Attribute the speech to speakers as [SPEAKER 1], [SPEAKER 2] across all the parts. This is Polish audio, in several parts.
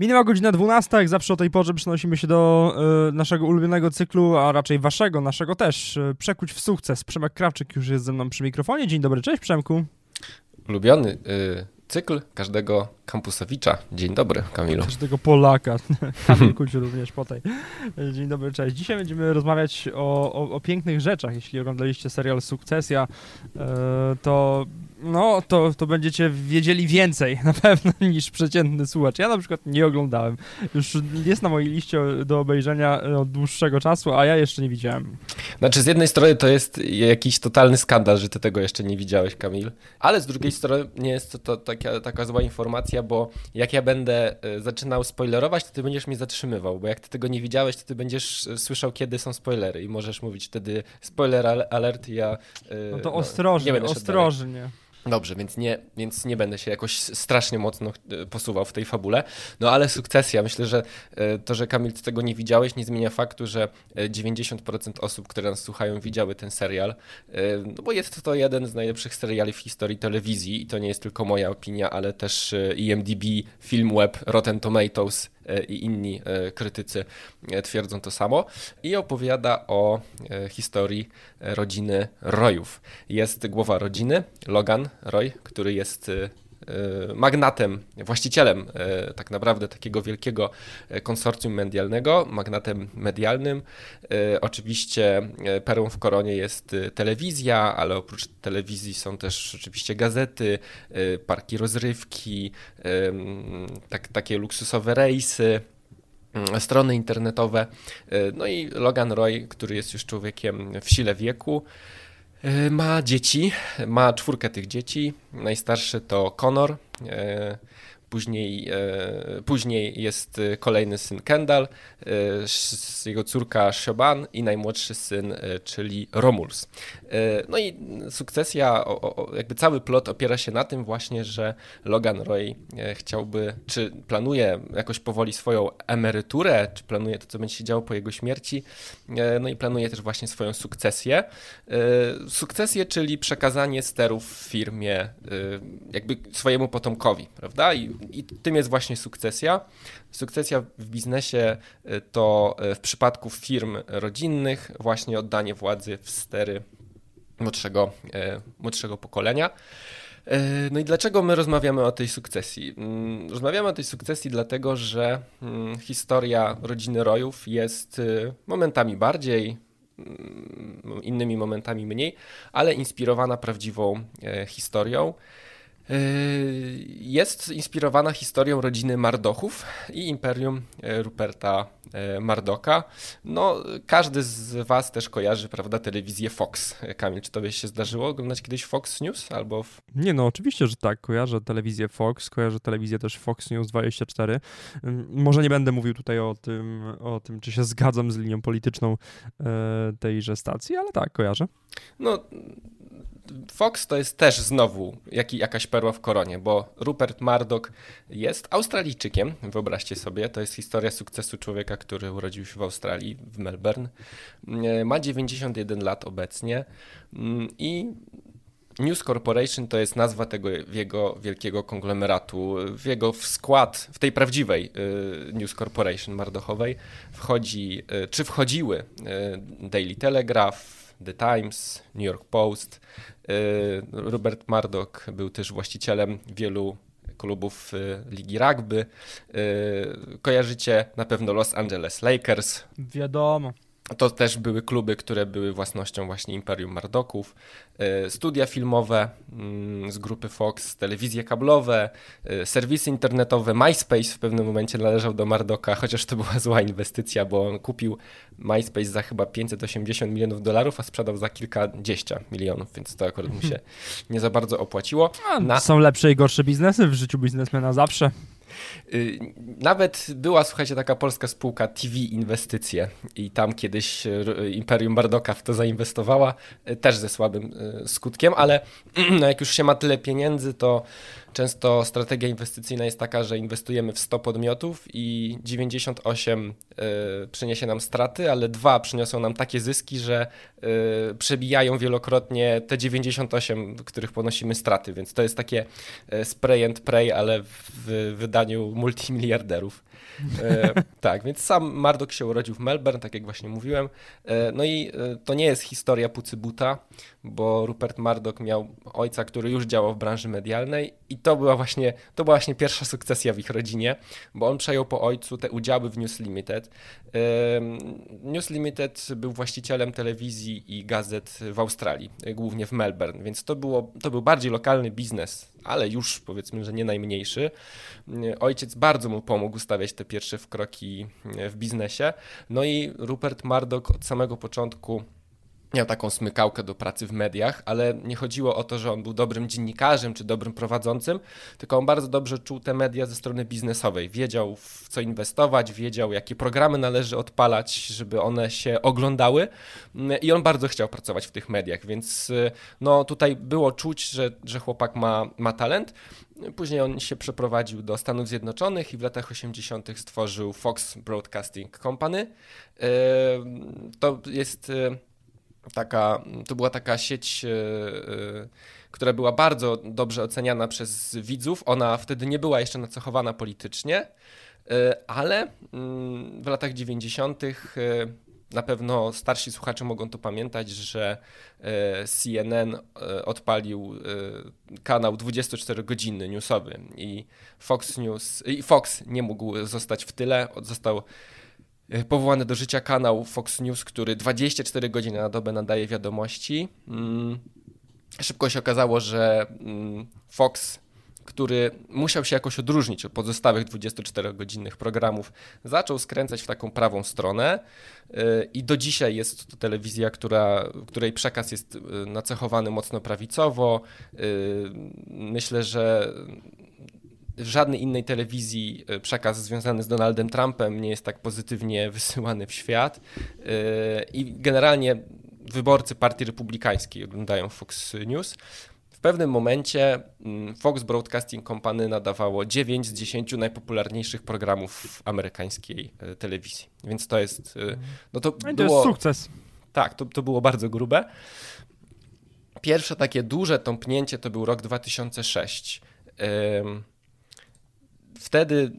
[SPEAKER 1] Minęła godzina 12, jak zawsze o tej porze przenosimy się do y, naszego ulubionego cyklu, a raczej waszego, naszego też. Y, Przekuć w sukces. Przemek Krawczyk już jest ze mną przy mikrofonie. Dzień dobry, cześć Przemku.
[SPEAKER 2] Ulubiony y, cykl każdego kampusowicza. Dzień dobry, Kamilu.
[SPEAKER 1] Każdego Polaka. Kamil Kuć również po tej. Dzień dobry, cześć. Dzisiaj będziemy rozmawiać o, o, o pięknych rzeczach. Jeśli oglądaliście serial Sukcesja, to no, to, to będziecie wiedzieli więcej na pewno niż przeciętny słuchacz. Ja na przykład nie oglądałem. Już jest na mojej liście do obejrzenia od dłuższego czasu, a ja jeszcze nie widziałem.
[SPEAKER 2] Znaczy, z jednej strony to jest jakiś totalny skandal, że ty tego jeszcze nie widziałeś, Kamil, ale z drugiej strony nie jest to, to taka, taka zła informacja, bo jak ja będę e, zaczynał spoilerować, to ty będziesz mnie zatrzymywał, bo jak ty tego nie widziałeś, to ty będziesz e, słyszał, kiedy są spoilery i możesz mówić wtedy spoiler alert i ja...
[SPEAKER 1] E, no to ostrożnie, no, ostrożnie.
[SPEAKER 2] Dobrze, więc nie, więc nie będę się jakoś strasznie mocno e, posuwał w tej fabule. No ale sukcesja. Myślę, że e, to, że Kamil, ty tego nie widziałeś, nie zmienia faktu, że 90% e, osób, które nas słuchają, widziały ten serial. No bo jest to jeden z najlepszych seriali w historii telewizji i to nie jest tylko moja opinia, ale też IMDb, Filmweb, Rotten Tomatoes i inni e, krytycy e, twierdzą to samo. I opowiada o historii rodziny Royów. Jest głowa rodziny, Logan Roy, który jest E, magnatem, właścicielem e, tak naprawdę takiego wielkiego e, konsorcjum medialnego, magnatem medialnym. Oczywiście perłą w koronie jest telewizja, ale oprócz telewizji są też oczywiście gazety, parki rozrywki, tak, takie luksusowe rejsy strony internetowe. No i Logan Roy, który jest już człowiekiem w sile wieku, E, ma dzieci, ma czwórkę tych dzieci. Najstarszy to Conor, e, Później, e, później jest kolejny syn Kendall, e, jego córka Shoban i najmłodszy syn, e, czyli Romulus. No i sukcesja, jakby cały plot opiera się na tym właśnie, że Logan Roy chciałby, czy planuje jakoś powoli swoją emeryturę, czy planuje to, co będzie się działo po jego śmierci, no i planuje też właśnie swoją sukcesję. Sukcesję, czyli przekazanie sterów w firmie jakby swojemu potomkowi, prawda? I i tym jest właśnie sukcesja. Sukcesja w biznesie y, to y, w przypadku firm rodzinnych właśnie oddanie władzy w stery młodszego, y, młodszego pokolenia. No i dlaczego my rozmawiamy o tej sukcesji? Mm, rozmawiamy o tej sukcesji dlatego, że mm, historia rodziny Rojów jest momentami bardziej, mm, innymi momentami mniej, ale inspirowana prawdziwą historią. Yy, jest inspirowana historią rodziny Mardochów i imperium e, Ruperta e, Mardoka. No, każdy z Was też kojarzy, prawda, telewizję Fox. Kamil, czy tobie się zdarzyło oglądać kiedyś Fox News albo... W...
[SPEAKER 1] Nie, no oczywiście, że tak. Kojarzę telewizję Fox, kojarzę telewizję też Fox News 24. Może nie będę mówił tutaj o tym, o tym czy się zgadzam z linią polityczną e, tejże stacji, ale tak, kojarzę.
[SPEAKER 2] No, Fox to jest też znowu jak, jakaś perła w koronie, bo Rupert Murdoch jest Australijczykiem, wyobraźcie sobie, to jest historia sukcesu człowieka, który urodził się w Australii, w Melbourne. E, ma 91 lat obecnie mm, i News Corporation to jest nazwa tego jego wielkiego konglomeratu. W jego skład, w tej prawdziwej e, News Corporation Mardochowej wchodzi, e, czy wchodziły Daily Telegraph, The Times, New York Post. Y, Robert Murdoch był też właścicielem wielu klubów y, ligi rugby. Y, kojarzycie na pewno Los Angeles Lakers.
[SPEAKER 1] Wiadomo.
[SPEAKER 2] To też były kluby, które były własnością właśnie Imperium Mardoków, e, studia filmowe mm, z grupy Fox, telewizje kablowe, e, serwisy internetowe, MySpace w pewnym momencie należał do Mardoka, chociaż to była zła inwestycja, bo on kupił MySpace za chyba 580 milionów dolarów, a sprzedał za kilkadziesiąt milionów, więc to akurat mu się nie za bardzo opłaciło.
[SPEAKER 1] Na... Są lepsze i gorsze biznesy w życiu biznesmena zawsze.
[SPEAKER 2] Y, nawet była, słuchajcie, taka polska spółka TV Inwestycje i tam kiedyś y, Imperium Bardoka w to zainwestowała, y, też ze słabym skutkiem, ale jak już się ma tyle pieniędzy, to Często strategia inwestycyjna jest taka, że inwestujemy w 100 podmiotów i 98 y, przyniesie nam straty, ale dwa przyniosą nam takie zyski, że y, przebijają wielokrotnie te 98, w których ponosimy straty. Więc to jest takie spray and pray, ale w wydaniu multimiliarderów. E, tak, więc sam Marduk się urodził w Melbourne, tak jak właśnie mówiłem. E, no i e, to nie jest historia Pucybuta, bo Rupert Murdoch miał ojca, który już działał w branży medialnej i to była właśnie, to była właśnie pierwsza sukcesja w ich rodzinie, bo on przejął po ojcu te udziały w News Limited. News Limited był właścicielem telewizji i gazet w Australii, głównie w Melbourne, więc to, było, to był bardziej lokalny biznes, ale już powiedzmy, że nie najmniejszy. Ojciec bardzo mu pomógł stawiać te pierwsze kroki w biznesie. No i Rupert Murdoch od samego początku miał taką smykałkę do pracy w mediach, ale nie chodziło o to, że on był dobrym dziennikarzem czy dobrym prowadzącym, tylko on bardzo dobrze czuł te media ze strony biznesowej. Wiedział w co inwestować, wiedział jakie programy należy odpalać, żeby one się oglądały i on bardzo chciał pracować w tych mediach, więc no tutaj było czuć, że, że chłopak ma, ma talent. Później on się przeprowadził do Stanów Zjednoczonych i w latach 80. stworzył Fox Broadcasting Company. To jest taka, to była taka sieć, e, e, która była bardzo dobrze oceniana przez widzów. Ona wtedy nie była jeszcze nacechowana politycznie, e, ale mm, w latach 90. na pewno starsi słuchacze mogą to pamiętać, że CNN odpalił kanał 24-godzinny newsowy i Fox News i Fox nie mógł zostać w tyle, został powołany do życia kanał Fox News, który 24 godziny na dobę nadaje wiadomości. Mm, szybko się okazało, że mm, Fox, który musiał się jakoś odróżnić od pozostałych 24-godzinnych programów, zaczął skręcać w taką prawą stronę e, i do dzisiaj jest to telewizja, która, której przekaz jest e, nacechowany mocno prawicowo. Myślę, że w żadnej innej telewizji e, przekaz związany z Donaldem Trumpem nie jest tak pozytywnie wysyłany w świat. E, I generalnie wyborcy Partii Republikańskiej oglądają Fox News. W pewnym momencie mm, Fox Broadcasting Company nadawało 9 z 10 najpopularniejszych programów w amerykańskiej e, telewizji. Więc to jest. No to,
[SPEAKER 1] no to było, jest sukces.
[SPEAKER 2] Tak, to, to było bardzo grube. Pierwsze takie duże tąpnięcie to był rok 2006 wtedy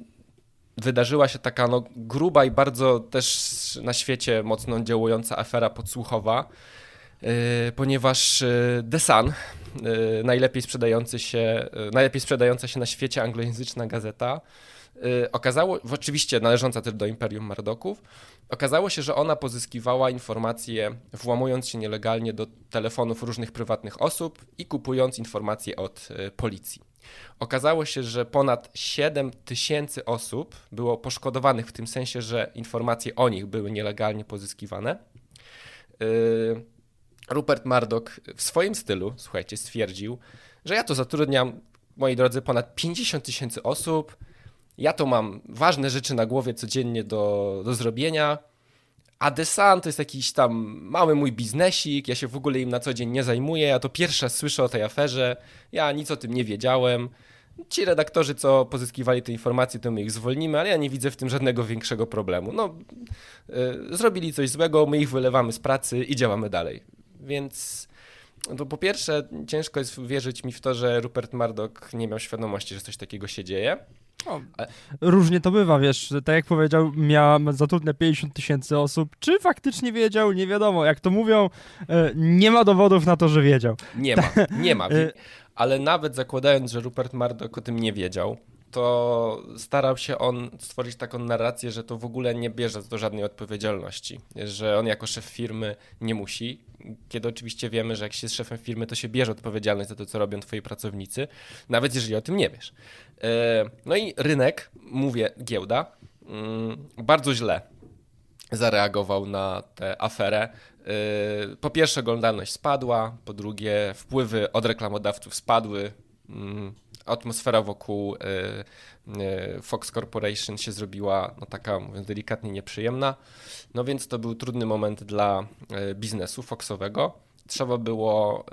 [SPEAKER 2] wydarzyła się taka no, gruba i bardzo też na świecie mocno działająca afera podsłuchowa, yy, ponieważ yy, The Sun, yy, najlepiej, sprzedający się, najlepiej sprzedająca się na świecie anglojęzyczna gazeta, okazało, oczywiście należąca też do Imperium Mardoków, okazało się, że ona pozyskiwała informacje włamując się nielegalnie do telefonów różnych prywatnych osób i kupując informacje od policji. Okazało się, że ponad 7 tysięcy osób było poszkodowanych w tym sensie, że informacje o nich były nielegalnie pozyskiwane. Yy, Rupert Murdoch w swoim stylu, słuchajcie, stwierdził, że ja to zatrudniam, moi drodzy, ponad 50 tysięcy osób. Ja to mam ważne rzeczy na głowie codziennie do, do zrobienia a The Sun to jest jakiś tam mały mój biznesik, ja się w ogóle im na co dzień nie zajmuję, ja to pierwsza słyszę o tej aferze, ja nic o tym nie wiedziałem. Ci redaktorzy, co pozyskiwali te informacje, to my ich zwolnimy, ale ja nie widzę w tym żadnego większego problemu. No, yy, zrobili coś złego, my ich wylewamy z pracy i działamy dalej. Więc to po pierwsze, ciężko jest wierzyć mi w to, że Rupert Murdoch nie miał świadomości, że coś takiego się dzieje.
[SPEAKER 1] No, różnie to bywa, wiesz, tak jak powiedział, miała zatrudnia 50 tysięcy osób. Czy faktycznie wiedział? Nie wiadomo. Jak to mówią, e, nie ma dowodów na to, że wiedział.
[SPEAKER 2] Nie ma, nie ma. E, Ale nawet zakładając, że Rupert Murdoch o tym nie wiedział, to starał się on stworzyć taką narrację, że to w ogóle nie bierze do żadnej odpowiedzialności, że on jako szef firmy nie musi, kiedy oczywiście wiemy, że jak się jest szefem firmy, to się bierze odpowiedzialność za to, co robią twoi pracownicy, nawet jeżeli o tym nie wiesz. E, no i rynek, mówię giełda, mm, bardzo źle zareagował na tę aferę. E, po pierwsze, oglądalność spadła, po drugie, wpływy od reklamodawców spadły. Atmosfera wokół e, Fox Corporation się zrobiła no, taka, mówiąc delikatnie, nieprzyjemna. No więc to był trudny moment dla biznesu Foxowego. Trzeba było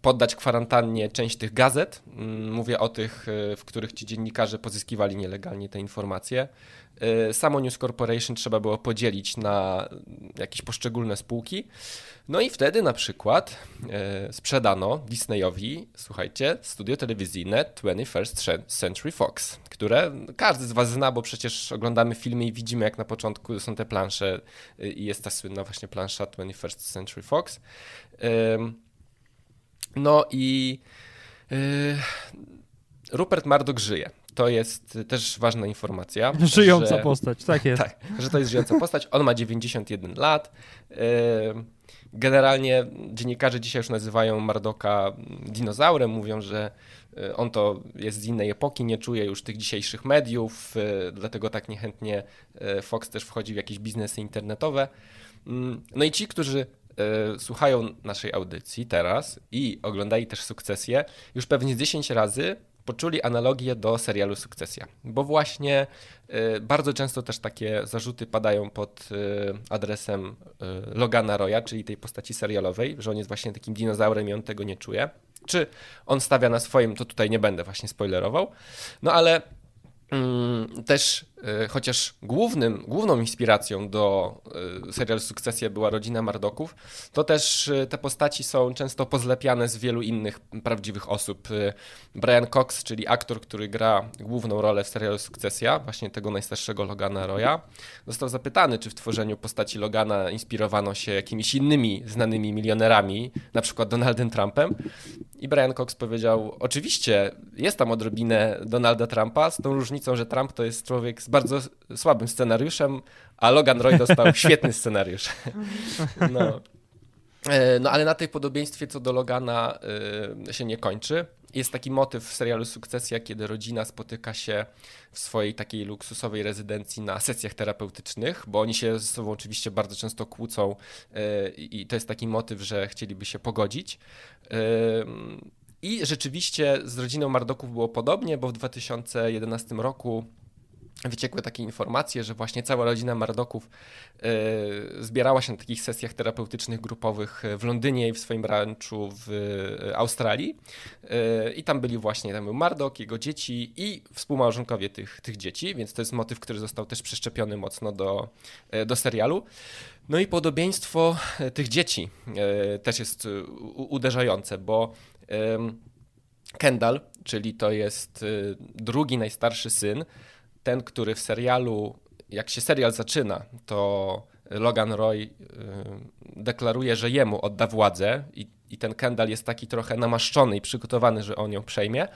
[SPEAKER 2] poddać kwarantannie część tych gazet. Mm, mówię o tych, w których ci dziennikarze pozyskiwali nielegalnie te informacje. Samo News Corporation trzeba było podzielić na jakieś poszczególne spółki. No i wtedy na przykład e, sprzedano Disneyowi, słuchajcie, studio telewizyjne 21st Century Fox, które każdy z Was zna, bo przecież oglądamy filmy i widzimy, jak na początku są te plansze e, i jest ta słynna właśnie plansza 21st Century Fox. No i e, Rupert Murdoch żyje. To jest też ważna informacja.
[SPEAKER 1] Żyjąca że, postać, tak jest. Tak,
[SPEAKER 2] że to jest żyjąca postać. On ma 91 lat. E, Generalnie dziennikarze dzisiaj już nazywają Mardoka dinozaurem, mówią, że e, on to jest z innej epoki, nie czuje już tych dzisiejszych mediów, e, dlatego tak niechętnie Fox też wchodzi w jakieś biznesy internetowe. Mm, no i ci, którzy słuchają naszej audycji teraz i oglądali też sukcesję, już pewnie 10 razy poczuli analogię do serialu Sukcesja, bo właśnie y, bardzo często też takie zarzuty padają pod y, adresem y, Logana Roya, czyli tej postaci serialowej, że on jest właśnie takim dinozaurem i on tego nie czuje. Czy on stawia na swoim, to tutaj nie będę właśnie spoilerował. No ale mm, też chociaż głównym, główną inspiracją do e, serialu Sukcesja była rodzina Mardoków, to też e, te postaci są często pozlepiane z wielu innych prawdziwych osób. Brian Cox, czyli aktor, który gra główną rolę w serialu Sukcesja, właśnie tego najstarszego Logana Roya, został zapytany, czy w tworzeniu postaci Logana inspirowano się jakimiś innymi znanymi milionerami, na przykład Donaldem Trumpem. I Brian Cox powiedział: Oczywiście jest tam odrobinę Donalda Trumpa, z tą różnicą, że Trump to jest człowiek z bardzo słabym scenariuszem, a Logan Roy dostał świetny scenariusz. No. E, no ale na tej podobieństwie co do Logana y, się nie kończy. Jest taki motyw w serialu Sukcesja, kiedy rodzina spotyka się w swojej takiej luksusowej rezydencji na sesjach terapeutycznych, bo oni się ze sobą oczywiście bardzo często kłócą y, i to jest taki motyw, że chcieliby się pogodzić. I rzeczywiście z rodziną Mardoków było podobnie, bo w 2011 roku wyciekły takie informacje, że właśnie cała rodzina Mardoków y, zbierała się na takich sesjach terapeutycznych grupowych w Londynie i w swoim ranczu w e, Australii. I tam byli właśnie, tam był Mardok, jego dzieci i współmałżonkowie tych, tych dzieci, więc to jest motyw, który został też przeszczepiony mocno do, do serialu. No i podobieństwo tych dzieci też jest uderzające, bo Kendall, czyli to jest drugi najstarszy syn, ten, który w serialu, jak się serial zaczyna, to Logan Roy y, deklaruje, że jemu odda władzę i, i ten Kendall jest taki trochę namaszczony i przygotowany, że on ją przejmie,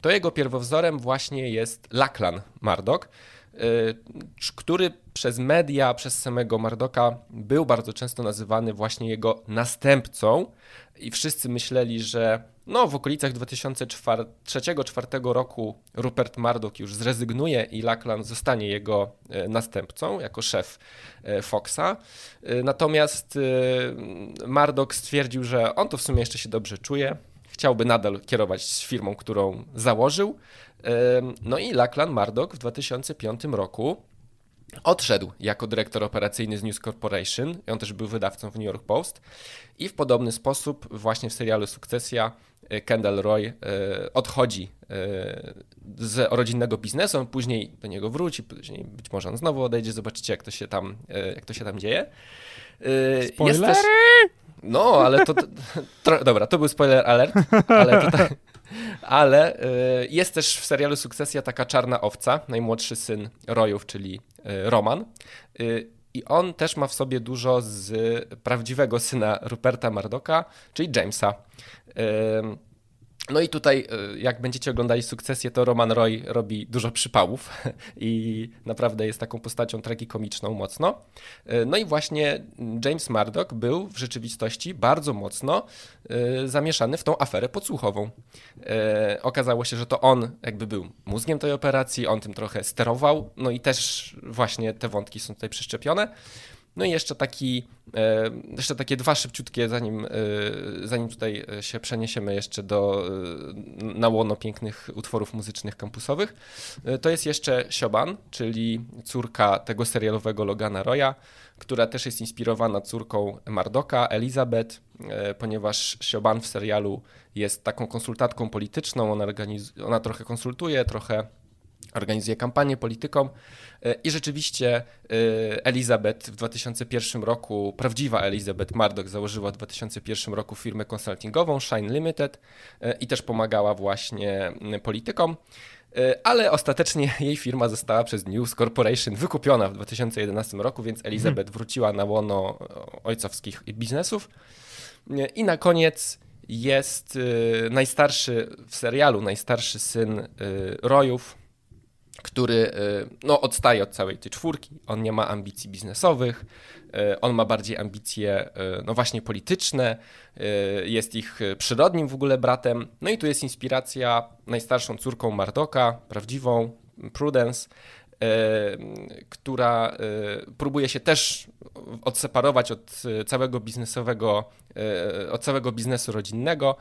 [SPEAKER 2] to jego pierwowzorem właśnie jest Laklan Mardok, y, który przez media, przez samego Mardoka był bardzo często nazywany właśnie jego następcą i wszyscy myśleli, że no, w okolicach 2003-2004 roku Rupert Murdoch już zrezygnuje i Lackland zostanie jego e, następcą jako szef e, Foxa. E, natomiast Murdoch stwierdził, że on to w sumie jeszcze się dobrze czuje, chciałby nadal kierować firmą, którą założył. No i Lackland Murdoch w 2005 roku Odszedł jako dyrektor operacyjny z News Corporation, on też był wydawcą w New York Post i w podobny sposób właśnie w serialu Sukcesja Kendall Roy e, odchodzi e, z rodzinnego biznesu, on później do niego wróci, później być może on znowu odejdzie, zobaczycie jak to się tam, jak to się tam dzieje.
[SPEAKER 1] Spoilery! Też...
[SPEAKER 2] No, ale to, to, to, Dobra, to był spoiler alert, ale tutaj, ale y, jest też w serialu Sukcesja taka czarna owca, najmłodszy syn Royów, czyli Roman. I on też ma w sobie dużo z prawdziwego syna Ruperta Mardoka, czyli Jamesa. No i tutaj, e, jak będziecie oglądali sukcesję, to Roman Roy robi dużo przypałów i naprawdę jest taką postacią tragikomiczną mocno. E, no i właśnie James Murdoch był w rzeczywistości bardzo mocno e, zamieszany w tą aferę podsłuchową. Okazało się, że to on jakby był mózgiem tej operacji, on tym trochę sterował, no i też właśnie te wątki są tutaj przeszczepione. No i jeszcze taki, e, jeszcze takie dwa szybciutkie, zanim, e, zanim tutaj się przeniesiemy jeszcze do, na łono pięknych utworów muzycznych kampusowych. To jest jeszcze Sioban, czyli córka tego serialowego Logana Roya, która też jest inspirowana córką Mardoka, Elizabeth, ponieważ Sioban w serialu jest taką konsultantką polityczną, ona, ona trochę konsultuje, trochę organizuje kampanię polityką e, i rzeczywiście e, Elizabeth w 2001 roku, prawdziwa Elizabeth Murdoch założyła w 2001 roku firmę konsultingową Shine Limited e, i też pomagała właśnie politykom. Ale ostatecznie jej firma została przez News Corporation wykupiona w 2011 roku, więc Elizabeth hmm. wróciła na łono ojcowskich biznesów. I na koniec jest najstarszy w serialu, najstarszy syn Royów, który y, no, odstaje od całej tej czwórki. On nie ma ambicji biznesowych, y, on ma bardziej ambicje y, no właśnie polityczne, jest ich przyrodnim w ogóle bratem. No i tu jest inspiracja najstarszą córką Mardoka, prawdziwą Prudence, która próbuje się też odseparować od całego biznesowego, od całego biznesu rodzinnego.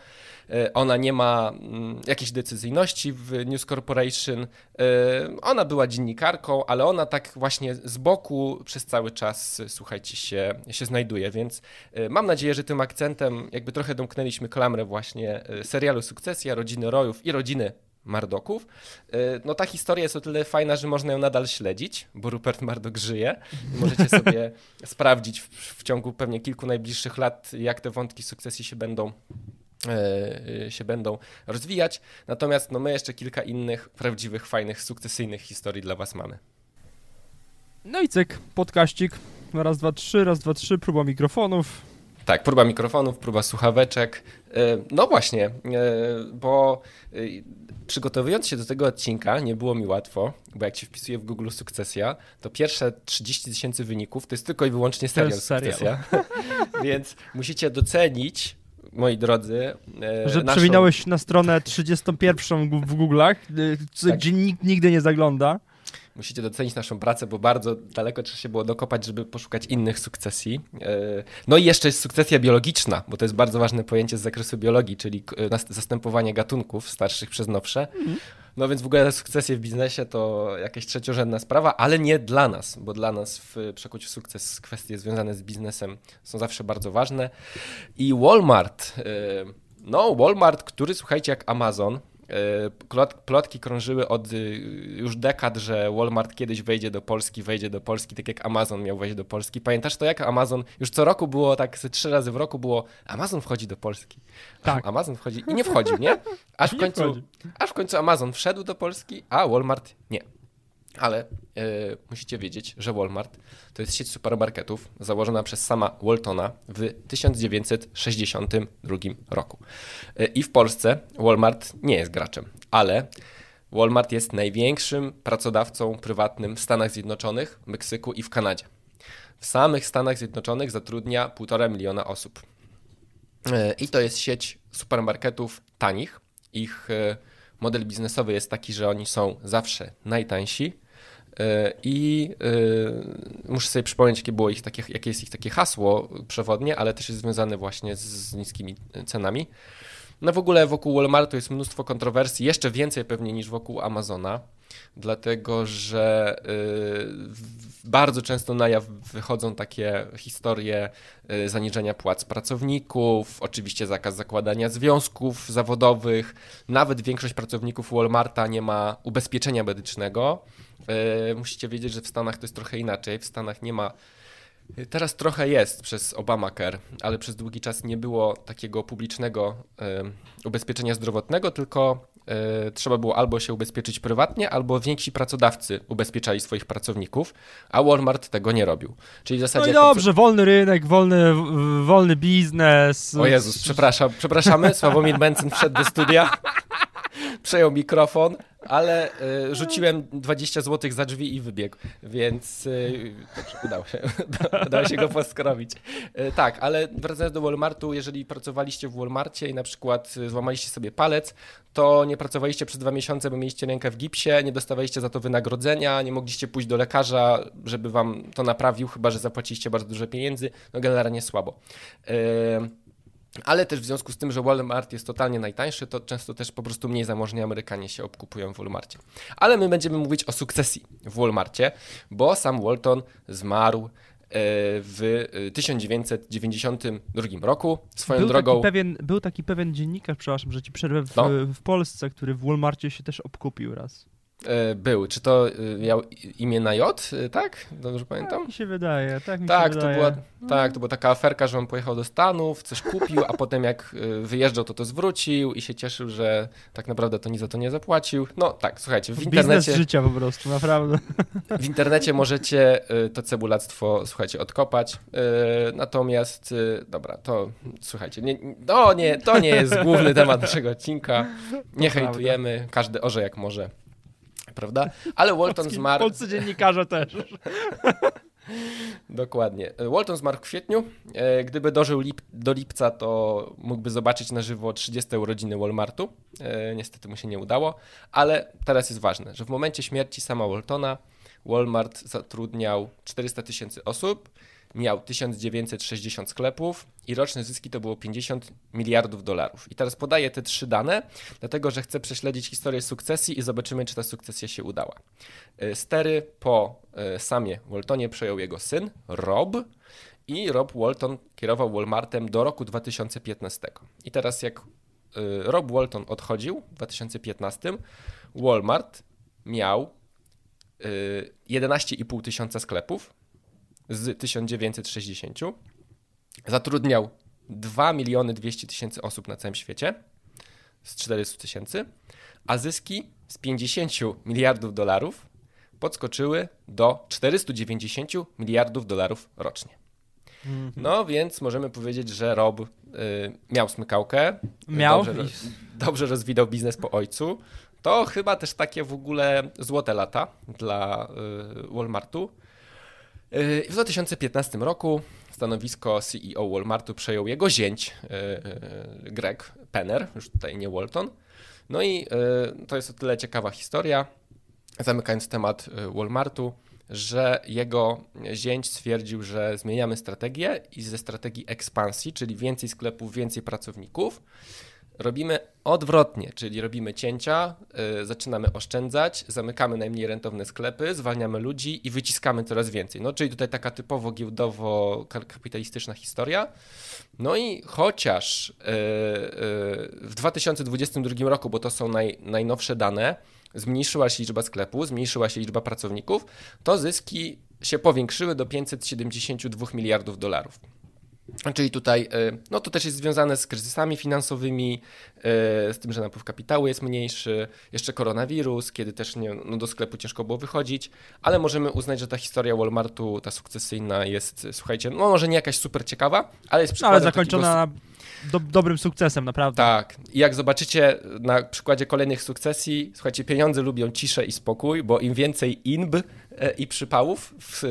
[SPEAKER 2] Ona nie ma mm, jakiejś decyzyjności w News Corporation. Ona była dziennikarką, ale ona tak właśnie z boku przez cały czas, słuchajcie, się, się znajduje, więc mam nadzieję, że tym akcentem jakby trochę domknęliśmy klamrę właśnie serialu Sukcesja, rodziny Rojów i rodziny Mardoków. E, no ta historia jest o tyle fajna, że można ją nadal śledzić, bo Rupert Mardok żyje. Możecie sobie sprawdzić w, w, ciągu pewnie kilku najbliższych lat, jak te wątki sukcesji się będą e, się będą rozwijać. Natomiast no my jeszcze kilka innych prawdziwych, fajnych, sukcesyjnych historii dla was mamy.
[SPEAKER 1] No i cyk, podkaścik. Raz, dwa, trzy, raz, dwa, trzy, próba mikrofonów.
[SPEAKER 2] Tak, próba mikrofonów, próba słuchaweczek. E, no właśnie, bo przygotowując się do tego odcinka, nie było mi łatwo, bo jak się wpisuje w Google Sukcesja, to pierwsze 30 tysięcy wyników to jest tylko i wyłącznie serial, serial. Sukcesja. Więc musicie docenić, moi drodzy.
[SPEAKER 1] E, Że naszą... przewinąłeś na stronę 31 w Google'ach, e, tak. gdzie nikt nigdy nie zagląda
[SPEAKER 2] musicie docenić naszą pracę, bo bardzo daleko trzeba się było dokopać, żeby poszukać innych sukcesji. E, no i jeszcze jest sukcesja biologiczna, bo to jest bardzo ważne pojęcie z zakresu biologii, czyli zastępowanie gatunków starszych przez nowsze. Mhm. No więc w ogóle sukcesje w biznesie to jakaś trzeciorzędna sprawa, ale nie dla nas, bo dla nas w przekuciu sukces kwestie związane z biznesem są zawsze bardzo ważne. I Walmart, e, no Walmart, który słuchajcie jak Amazon, E, plotki krążyły od y, już dekad, że Walmart kiedyś wejdzie do Polski, wejdzie do Polski, tak jak Amazon miał wejść do Polski. Pamiętasz to, jak Amazon już co roku było, tak trzy razy w roku było, Amazon wchodzi do Polski. Tak. Amazon wchodzi i nie wchodził, nie? Aż w, końcu, aż w końcu Amazon wszedł do Polski, a Walmart nie. Ale yy, musicie wiedzieć, że Walmart to jest sieć supermarketów założona przez sama Waltona w 1962 roku. Yy, I w Polsce Walmart nie jest graczem, ale Walmart jest największym pracodawcą prywatnym w Stanach Zjednoczonych, Meksyku i w Kanadzie. W samych Stanach Zjednoczonych zatrudnia 1,5 miliona osób. Yy, I to jest sieć supermarketów tanich. Ich model biznesowy jest taki, że oni są zawsze najtańsi. E, I e, muszę sobie przypomnieć, jakie, było ich takie, jakie jest ich takie hasło przewodnie, ale też jest związane właśnie z, niskimi cenami. No w ogóle wokół Walmartu jest mnóstwo kontrowersji, jeszcze więcej pewnie niż wokół Amazona, dlatego że y, bardzo często na jaw wychodzą takie historie y, zaniżenia płac pracowników, oczywiście zakaz zakładania związków zawodowych, nawet większość pracowników Walmarta nie ma ubezpieczenia medycznego. Y, musicie wiedzieć, że w Stanach to jest trochę inaczej. W Stanach nie ma Teraz trochę jest przez Obamacare, ale przez długi czas nie było takiego publicznego y, ubezpieczenia zdrowotnego, tylko trzeba było albo się ubezpieczyć prywatnie, albo więksi pracodawcy ubezpieczali swoich pracowników, a Walmart tego nie robił. Czyli w zasadzie.
[SPEAKER 1] No dobrze, wolny rynek, wolny, wolny biznes.
[SPEAKER 2] O Jezus, przepraszam, przepraszamy. Sławomir Mencen wszedł do studia, przejął mikrofon. Ale y, rzuciłem 20 zł za drzwi i wybiegł, więc y, udało się, udało się go poskrobić. Y, tak, ale wracając do Walmartu, jeżeli pracowaliście w Walmarcie i na przykład złamaliście sobie palec, to nie pracowaliście przez dwa miesiące, bo mieliście rękę w gipsie, nie dostawaliście za to wynagrodzenia, nie mogliście pójść do lekarza, żeby wam to naprawił, chyba że zapłaciliście bardzo dużo pieniędzy, no generalnie słabo. Ale też w związku z tym, że Walmart jest totalnie najtańszy, to często też po prostu mniej zamożni Amerykanie się obkupują w Walmarcie. Ale my będziemy mówić o sukcesji w Walmarcie, bo sam Walton zmarł e, w 1992 e, roku. Swoją
[SPEAKER 1] był
[SPEAKER 2] drogą.
[SPEAKER 1] Taki pewien, był taki pewien dziennikarz, przepraszam, że ci przerwę w, no. w Polsce, który w Walmarcie się też obkupił raz.
[SPEAKER 2] E, był. Czy to e, miał imię na J, e, tak? Dobrze pamiętam?
[SPEAKER 1] Tak mi się wydaje, tak mi
[SPEAKER 2] tak,
[SPEAKER 1] się
[SPEAKER 2] to Była, tak, to była taka aferka, że on pojechał do Stanów, coś kupił, a potem jak wyjeżdżał, to to zwrócił i się cieszył, że tak naprawdę to nic za to nie zapłacił. No tak, słuchajcie, w internecie...
[SPEAKER 1] Biznes życia po prostu, naprawdę.
[SPEAKER 2] W internecie możecie to cebulactwo, słuchajcie, odkopać. Natomiast, dobra, to słuchajcie, nie, no nie, to nie jest główny temat naszego odcinka. Nie hejtujemy, każdy orze jak może prawda? Ale Walton zmarł...
[SPEAKER 1] Polscy dziennikarze też.
[SPEAKER 2] Dokładnie. Walton zmarł w kwietniu. E, gdyby dożył lip do lipca, to mógłby zobaczyć na żywo 30 urodziny Walmartu. E, niestety mu się nie udało, ale teraz jest ważne, że w momencie śmierci sama Waltona Walmart zatrudniał 400 tysięcy osób miał 1960 sklepów i roczne zyski to było 50 miliardów dolarów. I teraz podaję te trzy dane, dlatego że chcę prześledzić historię sukcesji i zobaczymy, czy ta sukcesja się udała. E, stery po e, samie Waltonie przejął jego syn, Rob, i Rob Walton kierował Walmartem do roku 2015. I teraz jak e, Rob Walton odchodził w 2015, Walmart miał 11,5 tysiąca sklepów, z 1960 zatrudniał 2 miliony 200 tysięcy osób na całym świecie z 400 tysięcy, a zyski z 50 miliardów dolarów podskoczyły do 490 miliardów dolarów rocznie. Mhm. No więc możemy powiedzieć, że Rob y, miał smykałkę,
[SPEAKER 1] miał.
[SPEAKER 2] Dobrze, dobrze rozwinął biznes po ojcu. To chyba też takie w ogóle złote lata dla y, Walmartu. W 2015 roku stanowisko CEO Walmartu przejął jego zięć, e, e, Greg Penner, już tutaj nie Walton. No i to jest o tyle ciekawa historia, zamykając temat Walmartu, że jego zięć stwierdził, że zmieniamy strategię i ze strategii ekspansji, czyli więcej sklepów, więcej pracowników, robimy odwrotnie, czyli robimy cięcia, yy, zaczynamy oszczędzać, zamykamy najmniej rentowne sklepy, zwalniamy ludzi i wyciskamy coraz więcej. No, czyli tutaj taka typowo giełdowo-kapitalistyczna historia. No i chociaż yy, yy, w 2022 roku, bo to są naj, najnowsze dane, zmniejszyła się liczba sklepów, zmniejszyła się liczba pracowników, to zyski się powiększyły do 572 miliardów dolarów. Czyli tutaj, e, no to też jest związane z kryzysami finansowymi, e, z tym, że napływ kapitału jest mniejszy, jeszcze koronawirus, kiedy też nie, no do sklepu ciężko było wychodzić, ale możemy uznać, że ta historia Walmartu, ta sukcesyjna jest, słuchajcie, no może nie jakaś super ciekawa, ale jest przykładem
[SPEAKER 1] no, Ale zakończona takiego... do, dobrym sukcesem, naprawdę.
[SPEAKER 2] Tak. I jak zobaczycie na przykładzie kolejnych sukcesji, słuchajcie, pieniądze lubią ciszę i spokój, bo im więcej inb, E, i przypałów w,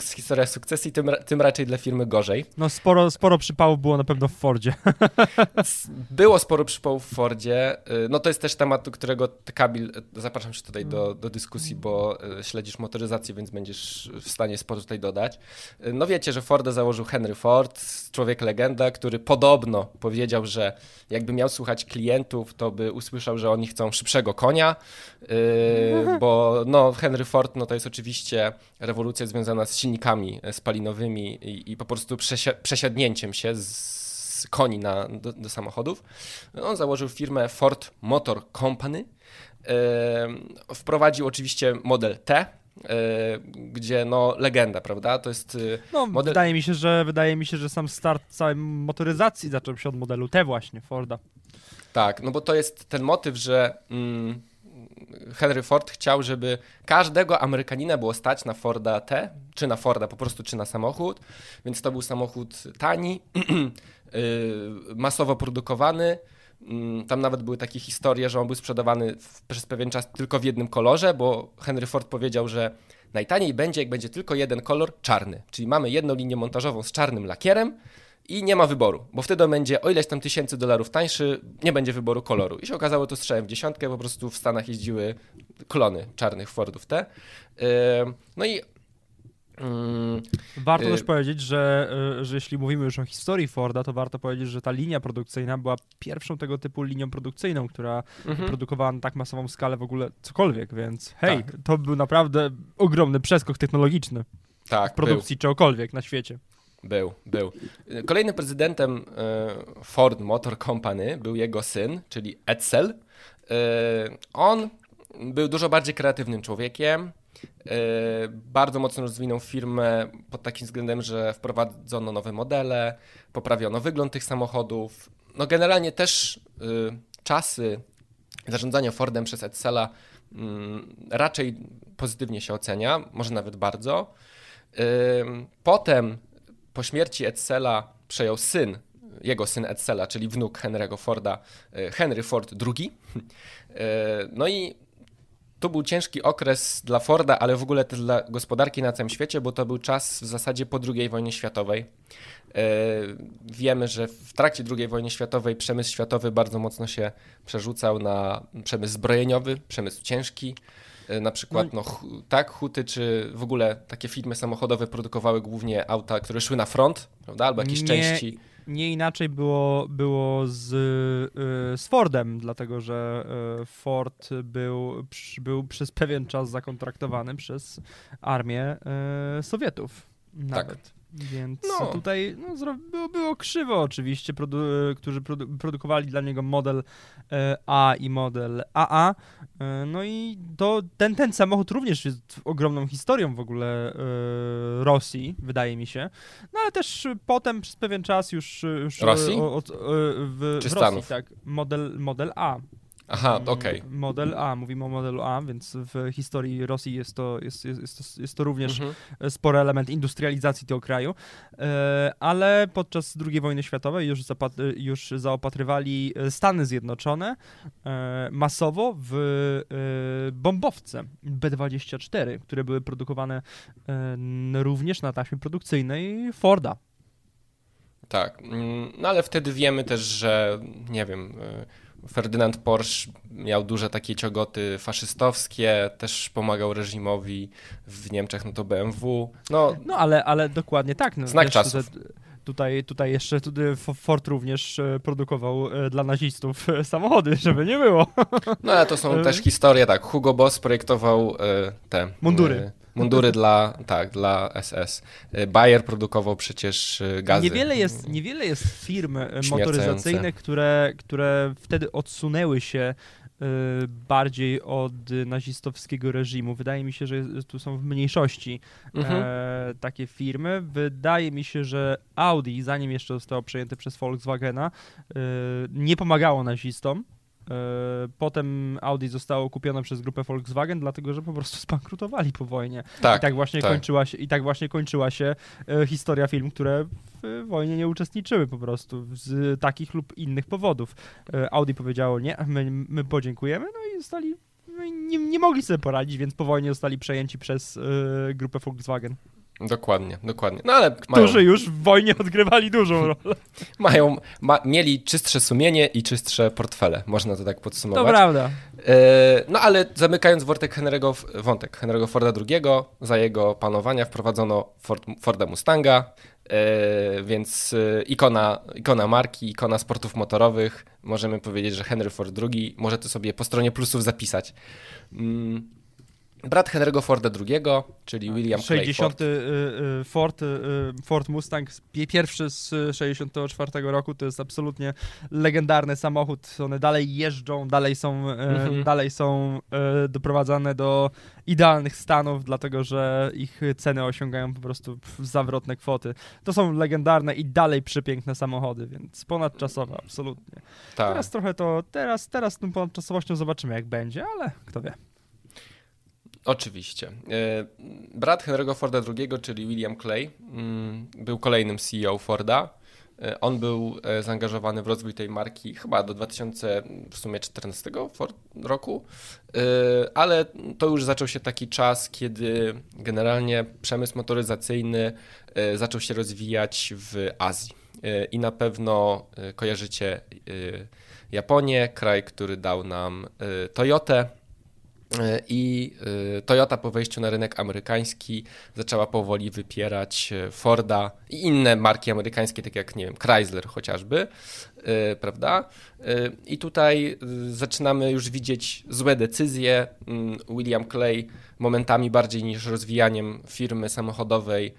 [SPEAKER 2] w historiach sukcesji, tym, tym raczej dla firmy gorzej.
[SPEAKER 1] No sporo, sporo przypałów było na pewno w Fordzie.
[SPEAKER 2] Było sporo przypałów w Fordzie. E, no to jest też temat, do którego Kabil, e, zapraszam cię tutaj do, do dyskusji, bo śledzisz motoryzację, więc będziesz w stanie sporo tutaj dodać. No wiecie, że Forda założył Henry Ford, człowiek legenda, który podobno powiedział, że jakby miał słuchać klientów, to by usłyszał, że oni chcą szybszego konia, bo no Henry Ford no to jest oczywiście rewolucja związana z silnikami spalinowymi i, i po prostu przesia przesiadnięciem się z koni na, do, do, samochodów. On założył firmę Ford Motor Company. Yy, wprowadził oczywiście model T, Yy, gdzie no legenda, prawda? To jest
[SPEAKER 1] yy, no, model... wydaje mi się, że wydaje mi się, że sam start całej motoryzacji zaczął się od modelu T właśnie Forda.
[SPEAKER 2] Tak, no bo to jest ten motyw, że mm, Henry Ford chciał, żeby każdego Amerykanina było stać na Forda T, czy na Forda po prostu, czy na samochód, więc to był samochód tani, y, masowo produkowany, tam nawet były takie historie, że on był sprzedawany przez pewien czas tylko w jednym kolorze, bo Henry Ford powiedział, że najtaniej będzie, jak będzie tylko jeden kolor czarny. Czyli mamy jedną linię montażową z czarnym lakierem i nie ma wyboru, bo wtedy będzie o ileś tam tysięcy dolarów tańszy, nie będzie wyboru koloru. I się okazało to strzałem w dziesiątkę, po prostu w Stanach jeździły klony czarnych Fordów te. No i
[SPEAKER 1] Mm, warto y też powiedzieć, że, y, że jeśli mówimy już o historii Forda, to warto powiedzieć, że ta linia produkcyjna była pierwszą tego typu linią produkcyjną, która mhm. produkowała na tak masową skalę w ogóle cokolwiek, więc hej, tak. to był naprawdę ogromny przeskok technologiczny tak, w produkcji był. czegokolwiek na świecie.
[SPEAKER 2] Był, był. Kolejnym prezydentem y, Ford Motor Company był jego syn, czyli Edsel. On był dużo bardziej kreatywnym człowiekiem, bardzo mocno rozwinął firmę pod takim względem, że wprowadzono nowe modele, poprawiono wygląd tych samochodów. No generalnie też y, czasy zarządzania Fordem przez Edsela mm, raczej pozytywnie się ocenia, może nawet bardzo. Y, potem po śmierci Edsela przejął syn, jego syn Edsela, czyli wnuk Henry'ego Forda, Henry Ford II. No i to był ciężki okres dla Forda, ale w ogóle też dla gospodarki na całym świecie, bo to był czas w zasadzie po II wojnie światowej. E, wiemy, że w trakcie II wojny światowej przemysł światowy bardzo mocno się przerzucał na przemysł zbrojeniowy, przemysł ciężki. E, na przykład, no, no tak, Huty czy w ogóle takie firmy samochodowe produkowały głównie auta, które szły na front, prawda, albo jakieś nie, części
[SPEAKER 1] nie inaczej było, było z, y, z Fordem, dlatego że y, Ford był, był przez pewien czas zakontraktowany przez armię y, Sowietów. Nawet. Tak. Więc no. tutaj no, było, było krzywo oczywiście, produ którzy produ produkowali dla niego model e, A i model AA. E, no i to, ten, ten samochód również jest ogromną historią w ogóle e, Rosji, wydaje mi się. No ale też potem przez pewien czas już... już
[SPEAKER 2] Rosji?
[SPEAKER 1] O, o, w,
[SPEAKER 2] Czy
[SPEAKER 1] w
[SPEAKER 2] Rosji,
[SPEAKER 1] tak. Model, model A.
[SPEAKER 2] Aha, mm, okej. Okay.
[SPEAKER 1] Model A, mówimy o modelu A, więc w historii Rosji jest to, jest, jest, jest to, jest to również mhm. spory element industrializacji tego kraju, e, ale podczas II wojny światowej już, już zaopatrywali Stany Zjednoczone e, masowo w e, bombowce B-24, które były produkowane również na taśmie produkcyjnej Forda.
[SPEAKER 2] Tak, mm, no ale wtedy wiemy też, że nie wiem Ferdynand Porsche miał duże takie ciogoty faszystowskie, też pomagał reżimowi w Niemczech, no to BMW. No,
[SPEAKER 1] no ale, ale dokładnie tak. No,
[SPEAKER 2] znak czasów.
[SPEAKER 1] Tutaj, tutaj jeszcze tutaj Ford również e, produkował e, dla nazistów e, samochody, żeby nie było.
[SPEAKER 2] No ale to są też historie, tak. Hugo Boss projektował te
[SPEAKER 1] mundury.
[SPEAKER 2] Mundury dla, tak, dla SS. Bayer produkował przecież gazy.
[SPEAKER 1] Niewiele jest, niewiele jest firm motoryzacyjnych, które, które wtedy odsunęły się Y, bardziej od nazistowskiego reżimu. Wydaje mi się, że tu są w mniejszości mhm. e, takie firmy. Wydaje mi się, że Audi, zanim jeszcze zostało przejęte przez Volkswagena, e, nie pomagało nazistom. E, potem Audi zostało kupione przez grupę Volkswagen, dlatego że po prostu spankrutowali po wojnie.
[SPEAKER 2] Tak,
[SPEAKER 1] I tak właśnie tak. kończyła się, i tak właśnie kończyła się e, historia firm, które w wojnie nie uczestniczyły po prostu z takich lub innych powodów. E, Audi powiedziało nie, my, my podziękujemy, no i zostali no nie, nie mogli sobie poradzić, więc po wojnie zostali przejęci przez grupę Volkswagen.
[SPEAKER 2] Dokładnie, dokładnie. No ale
[SPEAKER 1] Którzy mają... już w wojnie odgrywali dużą rolę.
[SPEAKER 2] mają, ma, mieli czystsze sumienie i czystsze portfele, można to tak podsumować.
[SPEAKER 1] To prawda.
[SPEAKER 2] E, no ale zamykając wątek Henry'ego, wątek Henry'ego Forda II, za jego panowania wprowadzono Ford, Forda Mustanga, e, więc e, ikona, ikona marki, ikona sportów motorowych. Możemy powiedzieć, że Henry Ford II może to sobie po stronie plusów zapisać. Mm, Brat Henry'ego Forda II, czyli William 60.
[SPEAKER 1] Clay Ford. Ford, y, y, Ford Mustang, pierwszy z 64 roku, to jest absolutnie legendarny samochód. One dalej jeżdżą, dalej są, mhm. dalej są doprowadzane do idealnych stanów, dlatego że ich ceny osiągają po prostu zawrotne kwoty. To są legendarne i dalej przepiękne samochody, więc ponadczasowe, absolutnie. Tak. Teraz trochę to, teraz, teraz tą ponadczasowością zobaczymy jak będzie, ale kto wie.
[SPEAKER 2] Oczywiście. E, brat Henry'ego Forda II, czyli William Clay, mm, był kolejnym CEO Forda. E, on był e, zaangażowany w rozwój tej marki chyba do 2014 roku, ale to już zaczął się taki czas, kiedy generalnie przemysł motoryzacyjny zaczął się rozwijać w Azji. I na pewno kojarzycie Japonię, kraj, który dał nam Toyotę I e, Toyota po wejściu na rynek amerykański zaczęła powoli wypierać e, Forda i inne marki amerykańskie, takie jak nie wiem, Chrysler chociażby, prawda? I tutaj zaczynamy już widzieć złe decyzje. Mm, William Clay momentami bardziej niż rozwijaniem firmy samochodowej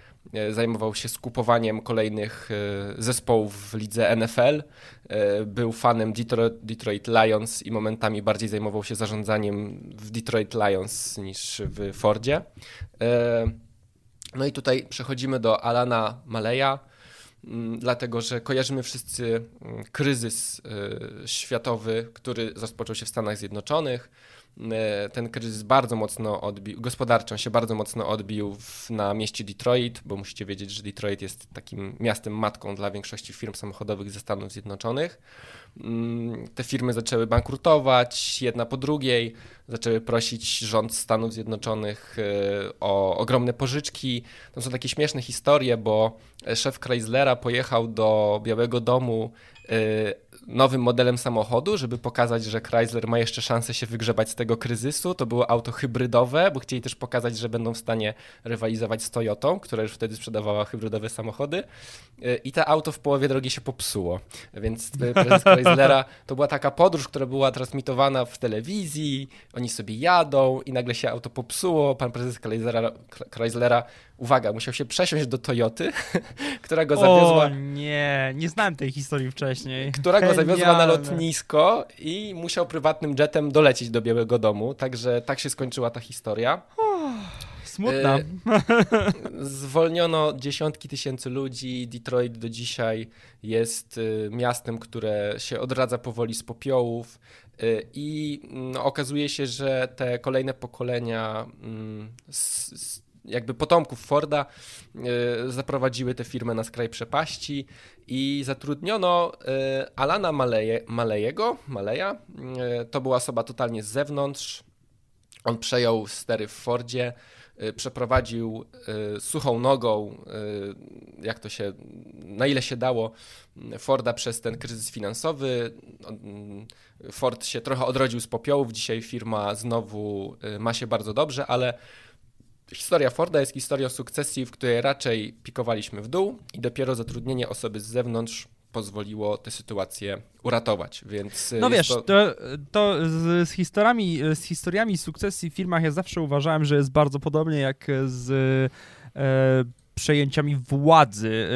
[SPEAKER 2] zajmował się skupowaniem kolejnych zespołów w lidze NFL. Był fanem Detroit, Lions i momentami bardziej zajmował się zarządzaniem w Detroit Lions niż w Fordzie. No i tutaj przechodzimy do Alana Maleja, dlatego że kojarzymy wszyscy kryzys światowy, który rozpoczął się w Stanach Zjednoczonych ten kryzys bardzo mocno odbił, gospodarczo się bardzo mocno odbił w, na mieście Detroit, bo musicie wiedzieć, że Detroit jest takim miastem matką dla większości firm samochodowych ze Stanów Zjednoczonych. Mm, te firmy zaczęły bankrutować jedna po drugiej, zaczęły prosić rząd Stanów Zjednoczonych e, o ogromne pożyczki. To są takie śmieszne historie, bo szef Chryslera pojechał do Białego Domu e, nowym modelem samochodu, żeby pokazać, że Chrysler ma jeszcze szansę się wygrzebać z tego kryzysu. To było auto hybrydowe, bo chcieli też pokazać, że będą w stanie rywalizować z Toyotą, która już wtedy sprzedawała hybrydowe samochody. I to auto w połowie drogi się popsuło. Więc prezes Chryslera to była taka podróż, która była transmitowana w telewizji. Oni sobie jadą i nagle się auto popsuło. Pan prezes Chryslera, Chryslera uwaga, musiał się przesiąść do Toyoty, która go zawiozła.
[SPEAKER 1] O nie, nie znałem tej historii wcześniej.
[SPEAKER 2] Która go zawiozła na lotnisko i musiał prywatnym jetem dolecieć do Białego Domu, także tak się skończyła ta historia.
[SPEAKER 1] Smutna. E,
[SPEAKER 2] zwolniono dziesiątki tysięcy ludzi. Detroit do dzisiaj jest e, miastem, które się odradza powoli z popiołów. E, I no, okazuje się, że te kolejne pokolenia mm, jakby potomków Forda zaprowadziły tę firmę na skraj przepaści i zatrudniono Alana Maleje, Malejego, Maleja. To była osoba totalnie z zewnątrz. On przejął stery w Fordzie. Przeprowadził suchą nogą, jak to się, na ile się dało, Forda przez ten kryzys finansowy. Ford się trochę odrodził z popiołów, dzisiaj firma znowu ma się bardzo dobrze, ale historia Forda jest historią sukcesji, w której raczej pikowaliśmy w dół i dopiero zatrudnienie osoby z zewnątrz pozwoliło tę sytuację uratować, więc...
[SPEAKER 1] No wiesz, to... to, to z, z, historiami, z historiami sukcesji w firmach ja zawsze uważałem, że jest bardzo podobnie jak z... E, przejęciami władzy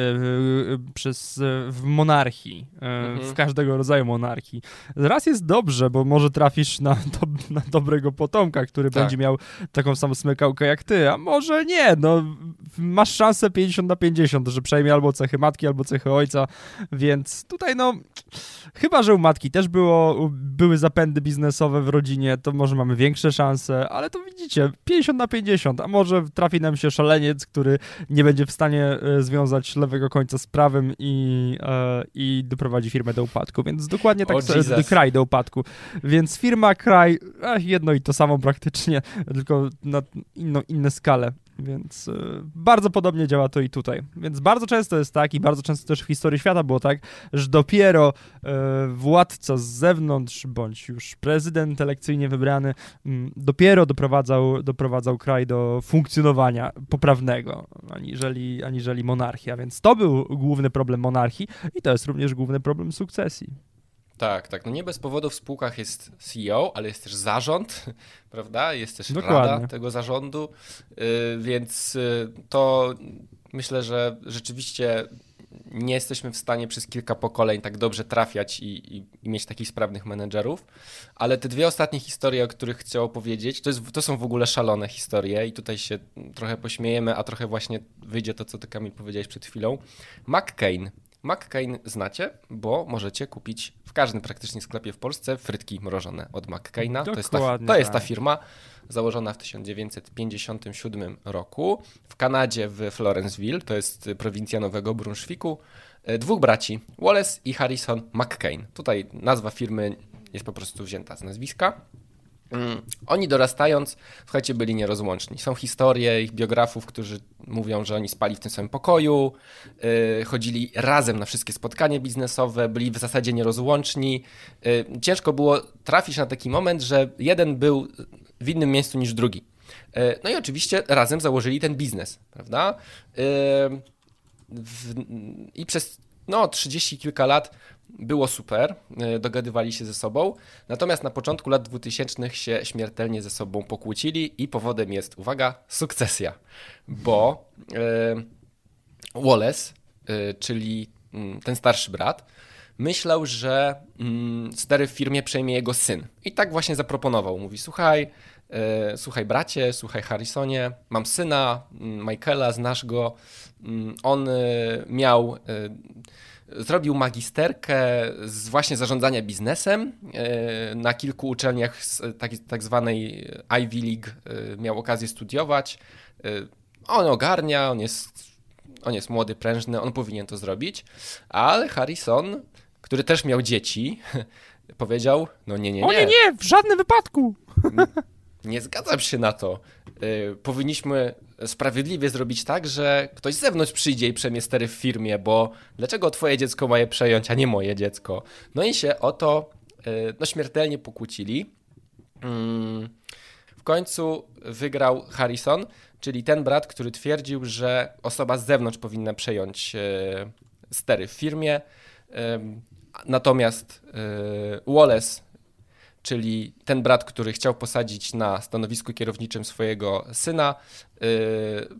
[SPEAKER 1] e, przez, w monarchii, e, mhm. w każdego rodzaju monarchii. Raz jest dobrze, bo może trafisz na, do, na dobrego potomka, który tak. będzie miał taką samą smykałkę jak ty, a może nie, no masz szansę 50 na 50, że przejmie albo cechy matki, albo cechy ojca, więc tutaj no chyba, że u matki też było, były zapędy biznesowe w rodzinie, to może mamy większe szanse, ale to widzicie, 50 na 50, a może trafi nam się szaleniec, który nie będzie będzie w stanie e, związać lewego końca z prawym i, e, i doprowadzi firmę do upadku. Więc dokładnie tak, oh, kraj do upadku. Więc firma, kraj, jedno i to samo praktycznie, tylko na inną, inne skale. Więc y, bardzo podobnie działa to i tutaj. Więc bardzo często jest tak, i bardzo często też w historii świata było tak, że dopiero y, władca z zewnątrz, bądź już prezydent elekcyjnie wybrany, y, dopiero doprowadzał, doprowadzał kraj do funkcjonowania poprawnego, aniżeli, aniżeli monarchia. Więc to był główny problem monarchii i to jest również główny problem sukcesji.
[SPEAKER 2] Tak, tak. No nie bez powodu w spółkach jest CEO, ale jest też zarząd, prawda? Jest też
[SPEAKER 1] Dokładnie.
[SPEAKER 2] rada tego zarządu, yy, więc yy, to myślę, że rzeczywiście nie jesteśmy w stanie przez kilka pokoleń tak dobrze trafiać i, i, i, mieć takich sprawnych menedżerów, ale te dwie ostatnie historie, o których chcę opowiedzieć, to, jest, to są w ogóle szalone historie i tutaj się trochę pośmiejemy, a trochę właśnie wyjdzie to, co ty Kamil powiedziałeś przed chwilą. McCain McCain znacie, bo możecie kupić w każdym praktycznie sklepie w Polsce frytki mrożone od McCaina. To jest, ta, to jest ta tak. firma założona w 1957 roku w Kanadzie w Florenceville, to jest prowincja Nowego Brunswicku. E, dwóch braci, Wallace i Harrison McCain. Tutaj nazwa firmy jest po prostu wzięta z nazwiska. Mm, oni dorastając, słuchajcie, byli nierozłączni. Są historie ich biografów, którzy mówią, że oni spali w tym samym pokoju, yy, chodzili razem na wszystkie spotkania biznesowe, byli w zasadzie nierozłączni. Yy, ciężko było trafić na taki moment, że jeden był w innym miejscu niż drugi. Yy, no i oczywiście razem założyli ten biznes, prawda? Y, I przez no, 30 kilka lat było super, e, dogadywali się ze sobą, natomiast na początku lat 2000 się śmiertelnie ze sobą pokłócili i powodem jest, uwaga, sukcesja, bo e, Wallace, e, czyli mm, ten starszy brat, myślał, że mm, stary w firmie przejmie jego syn. I tak właśnie zaproponował. Mówi, słuchaj, słuchaj bracie, słuchaj Harrisonie, mam syna, mm, Michaela, znasz go. On miał Zrobił magisterkę z właśnie zarządzania biznesem e, na kilku uczelniach z tak, tak zwanej Ivy League e, miał okazję studiować. E, on ogarnia, on jest, on jest młody, prężny, on powinien to zrobić, ale Harrison, który też miał dzieci, powiedział, no nie, nie, nie.
[SPEAKER 1] O nie, nie, w żadnym wypadku.
[SPEAKER 2] Nie zgadzam się na to. Powinniśmy sprawiedliwie zrobić tak, że ktoś z zewnątrz przyjdzie i przejmie stery w firmie, bo dlaczego twoje dziecko ma je przejąć, a nie moje dziecko? No i się o to y, no, śmiertelnie pokłócili. Mm, w końcu wygrał Harrison, czyli ten brat, który twierdził, że osoba z zewnątrz powinna przejąć y, stery w firmie. Natomiast y, Wallace czyli ten brat, który chciał posadzić na stanowisku kierowniczym swojego syna, y,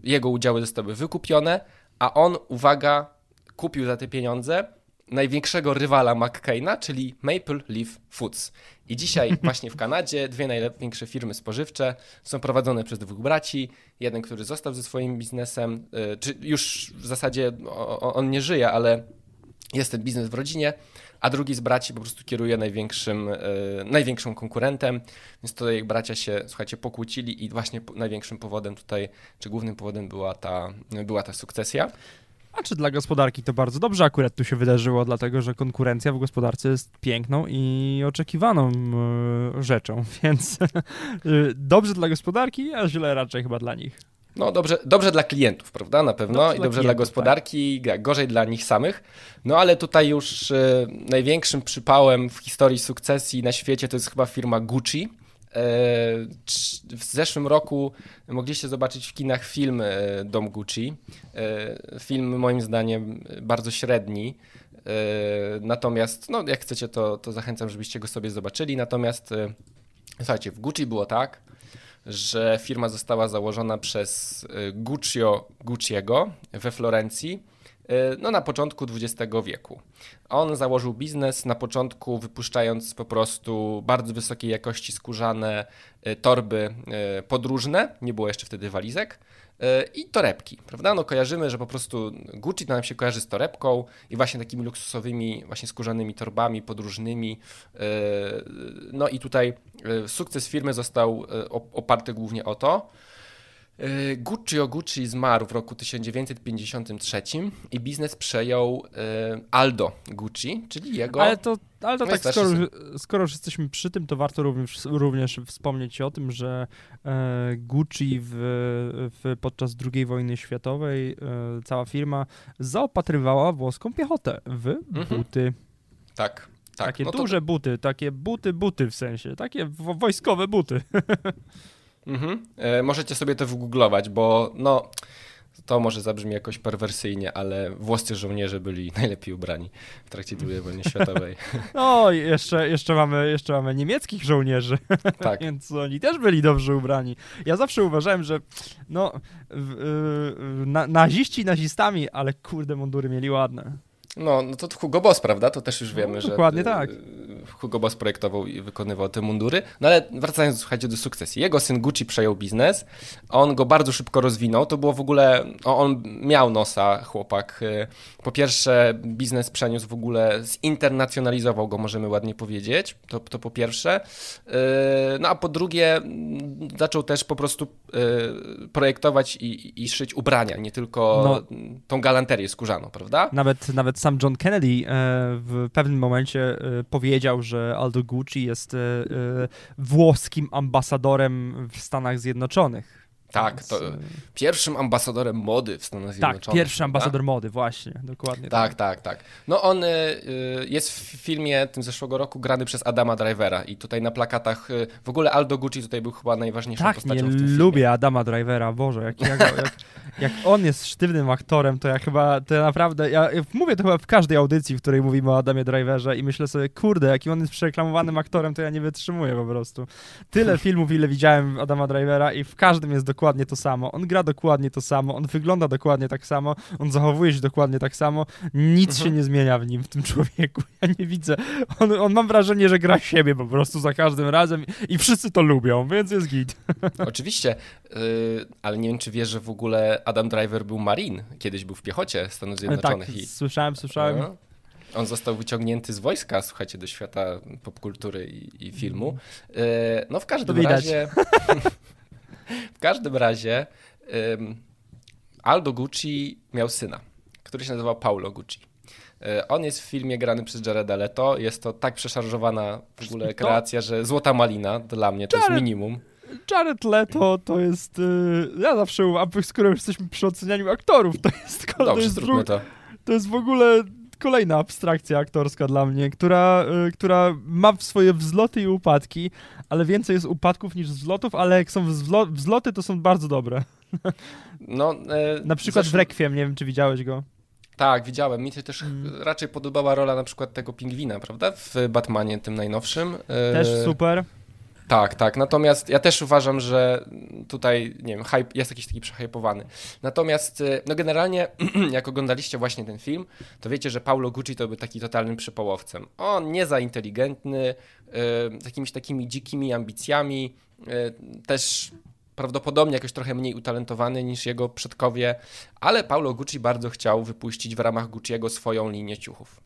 [SPEAKER 2] jego udziały zostały wykupione, a on, uwaga, kupił za te pieniądze największego rywala McCaina, czyli Maple Leaf Foods. I dzisiaj właśnie w Kanadzie dwie największe firmy spożywcze są prowadzone przez dwóch braci. Jeden, który został ze swoim biznesem, y, czy już w zasadzie on nie żyje, ale jest ten biznes w rodzinie, a drugi z braci po prostu kieruje największym, yy, największym konkurentem, więc tutaj bracia się, słuchajcie, pokłócili i właśnie największym powodem tutaj, czy głównym powodem była ta, była ta sukcesja.
[SPEAKER 1] A czy dla gospodarki to bardzo dobrze akurat tu się wydarzyło, dlatego że konkurencja w gospodarce jest piękną i oczekiwaną yy, rzeczą, więc yy, dobrze dla gospodarki, a źle raczej chyba dla nich.
[SPEAKER 2] No dobrze, dobrze dla klientów, prawda? Na pewno dobrze i dobrze dla, dla gospodarki, tak. gorzej dla nich samych. No ale tutaj już y, największym przypałem w historii sukcesji na świecie to jest chyba firma Gucci. E, w zeszłym roku mogliście zobaczyć w kinach film e, Dom Gucci. E, film moim zdaniem bardzo średni. Natomiast, no, jak chcecie, to, to zachęcam, żebyście go sobie zobaczyli. Natomiast, słuchajcie, w Gucci było tak, że firma została założona przez y, Guccio Gucciego we Florencji y, no, na początku XX wieku. On założył biznes na początku wypuszczając po prostu bardzo wysokiej jakości skórzane y, torby podróżne, nie było jeszcze wtedy walizek, i torebki, prawda? No kojarzymy, że po prostu Gucci nam się kojarzy z torebką i właśnie takimi luksusowymi, właśnie skórzanymi torbami podróżnymi. E, no i tutaj e, sukces firmy został oparty głównie o to. Gucci o Gucci zmarł w roku 1953 i biznes przejął Aldo Gucci, czyli jego.
[SPEAKER 1] Ale to ale to tak, skoro, skoro już jesteśmy przy tym, to warto również, również wspomnieć o tym, że e, Gucci w, w, podczas II wojny światowej e, cała firma zaopatrywała włoską piechotę w mhm. buty.
[SPEAKER 2] Tak, tak.
[SPEAKER 1] Takie no duże to... buty, takie buty, buty w sensie, takie wojskowe buty.
[SPEAKER 2] Mhm. E, możecie sobie to wygooglować, bo no to może zabrzmi jakoś perwersyjnie, ale włoscy żołnierze byli najlepiej ubrani w trakcie II wojny światowej.
[SPEAKER 1] No, jeszcze, jeszcze, mamy, jeszcze mamy niemieckich żołnierzy, tak. więc oni też byli dobrze ubrani. Ja zawsze uważałem, że no, na, naziści nazistami, ale kurde, mundury mieli ładne.
[SPEAKER 2] No, no to Hugo Boss, prawda? To też już wiemy, no,
[SPEAKER 1] dokładnie że... Dokładnie tak.
[SPEAKER 2] Hugo Boss projektował i wykonywał te mundury. No ale wracając, słuchajcie, do sukcesji. Jego syn Gucci przejął biznes, on go bardzo szybko rozwinął. To było w ogóle, on miał nosa, chłopak. Po pierwsze, biznes przeniósł w ogóle, zinternacjonalizował go, możemy ładnie powiedzieć. To, to po pierwsze. No a po drugie, zaczął też po prostu projektować i, i szyć ubrania, nie tylko no. tą galanterię skórzaną, prawda?
[SPEAKER 1] Nawet, nawet sam John Kennedy e, w pewnym momencie e, powiedział, że Aldo Gucci jest e, włoskim ambasadorem w Stanach Zjednoczonych.
[SPEAKER 2] Tak, to pierwszym ambasadorem mody w Stanach tak, Zjednoczonych.
[SPEAKER 1] Tak, pierwszy ambasador tak? mody, właśnie, dokładnie.
[SPEAKER 2] Tak, tak, tak, tak. No on y, jest w filmie tym zeszłego roku grany przez Adama Drivera i tutaj na plakatach y, w ogóle Aldo Gucci tutaj był chyba najważniejszą
[SPEAKER 1] tak,
[SPEAKER 2] postacią
[SPEAKER 1] nie,
[SPEAKER 2] w tym
[SPEAKER 1] lubię Adama Drivera, Boże, jak, jak, jak, jak, on jest sztywnym aktorem, to ja chyba, to ja naprawdę, ja mówię to chyba w każdej audycji, w której mówimy o Adamie Driverze i myślę sobie, kurde, jakim on jest przereklamowanym aktorem, to ja nie wytrzymuję po prostu. Tyle filmów, ile widziałem Adama Drivera i w każdym jest dokładnie to samo. On gra dokładnie to samo, on wygląda dokładnie tak samo, on zachowuje się dokładnie tak samo. Nic mhm. się nie zmienia w nim, w tym człowieku. Ja nie widzę. On, on mam wrażenie, że gra siebie po prostu za każdym razem i wszyscy to lubią, więc jest git.
[SPEAKER 2] Oczywiście, yy, ale nie wiem, czy wiesz, że w ogóle Adam Driver był Marine. Kiedyś był w piechocie Stanów Zjednoczonych.
[SPEAKER 1] Tak, i... słyszałem, słyszałem. No.
[SPEAKER 2] On został wyciągnięty z wojska, słuchajcie, do świata popkultury i, i filmu. Yy, no w każdym razie... W każdym razie um, Aldo Gucci miał syna, który się nazywał Paulo Gucci. E, on jest w filmie grany przez Jareda Leto. Jest to tak przeszarżowana w ogóle kreacja, że złota malina dla mnie to Jared, jest minimum.
[SPEAKER 1] Jared Leto to jest. Yy, ja zawsze, a skoro jesteśmy przy ocenianiu aktorów, to jest.
[SPEAKER 2] Dobrze,
[SPEAKER 1] to jest,
[SPEAKER 2] zróbmy to.
[SPEAKER 1] To jest w ogóle kolejna abstrakcja aktorska dla mnie, która, y, która ma swoje wzloty i upadki, ale więcej jest upadków niż wzlotów, ale jak są wzlo wzloty, to są bardzo dobre. No, e, na przykład zresztą... w Requiem, nie wiem, czy widziałeś go.
[SPEAKER 2] Tak, widziałem. Mi się też mm. raczej podobała rola na przykład tego pingwina, prawda? W Batmanie tym najnowszym.
[SPEAKER 1] E, też super.
[SPEAKER 2] Tak, tak. Natomiast ja też uważam, że tutaj, nie wiem, hype jest jakiś taki przehypowany. Natomiast, y, no generalnie, jak oglądaliście właśnie ten film, to wiecie, że Paulo Gucci to był taki totalnym przypołowcem. On nie za inteligentny, z jakimiś takimi dzikimi ambicjami, y, też prawdopodobnie jakoś trochę mniej utalentowany niż jego przodkowie, ale Paulo Gucci bardzo chciał wypuścić w ramach Gucciego swoją linię ciuchów.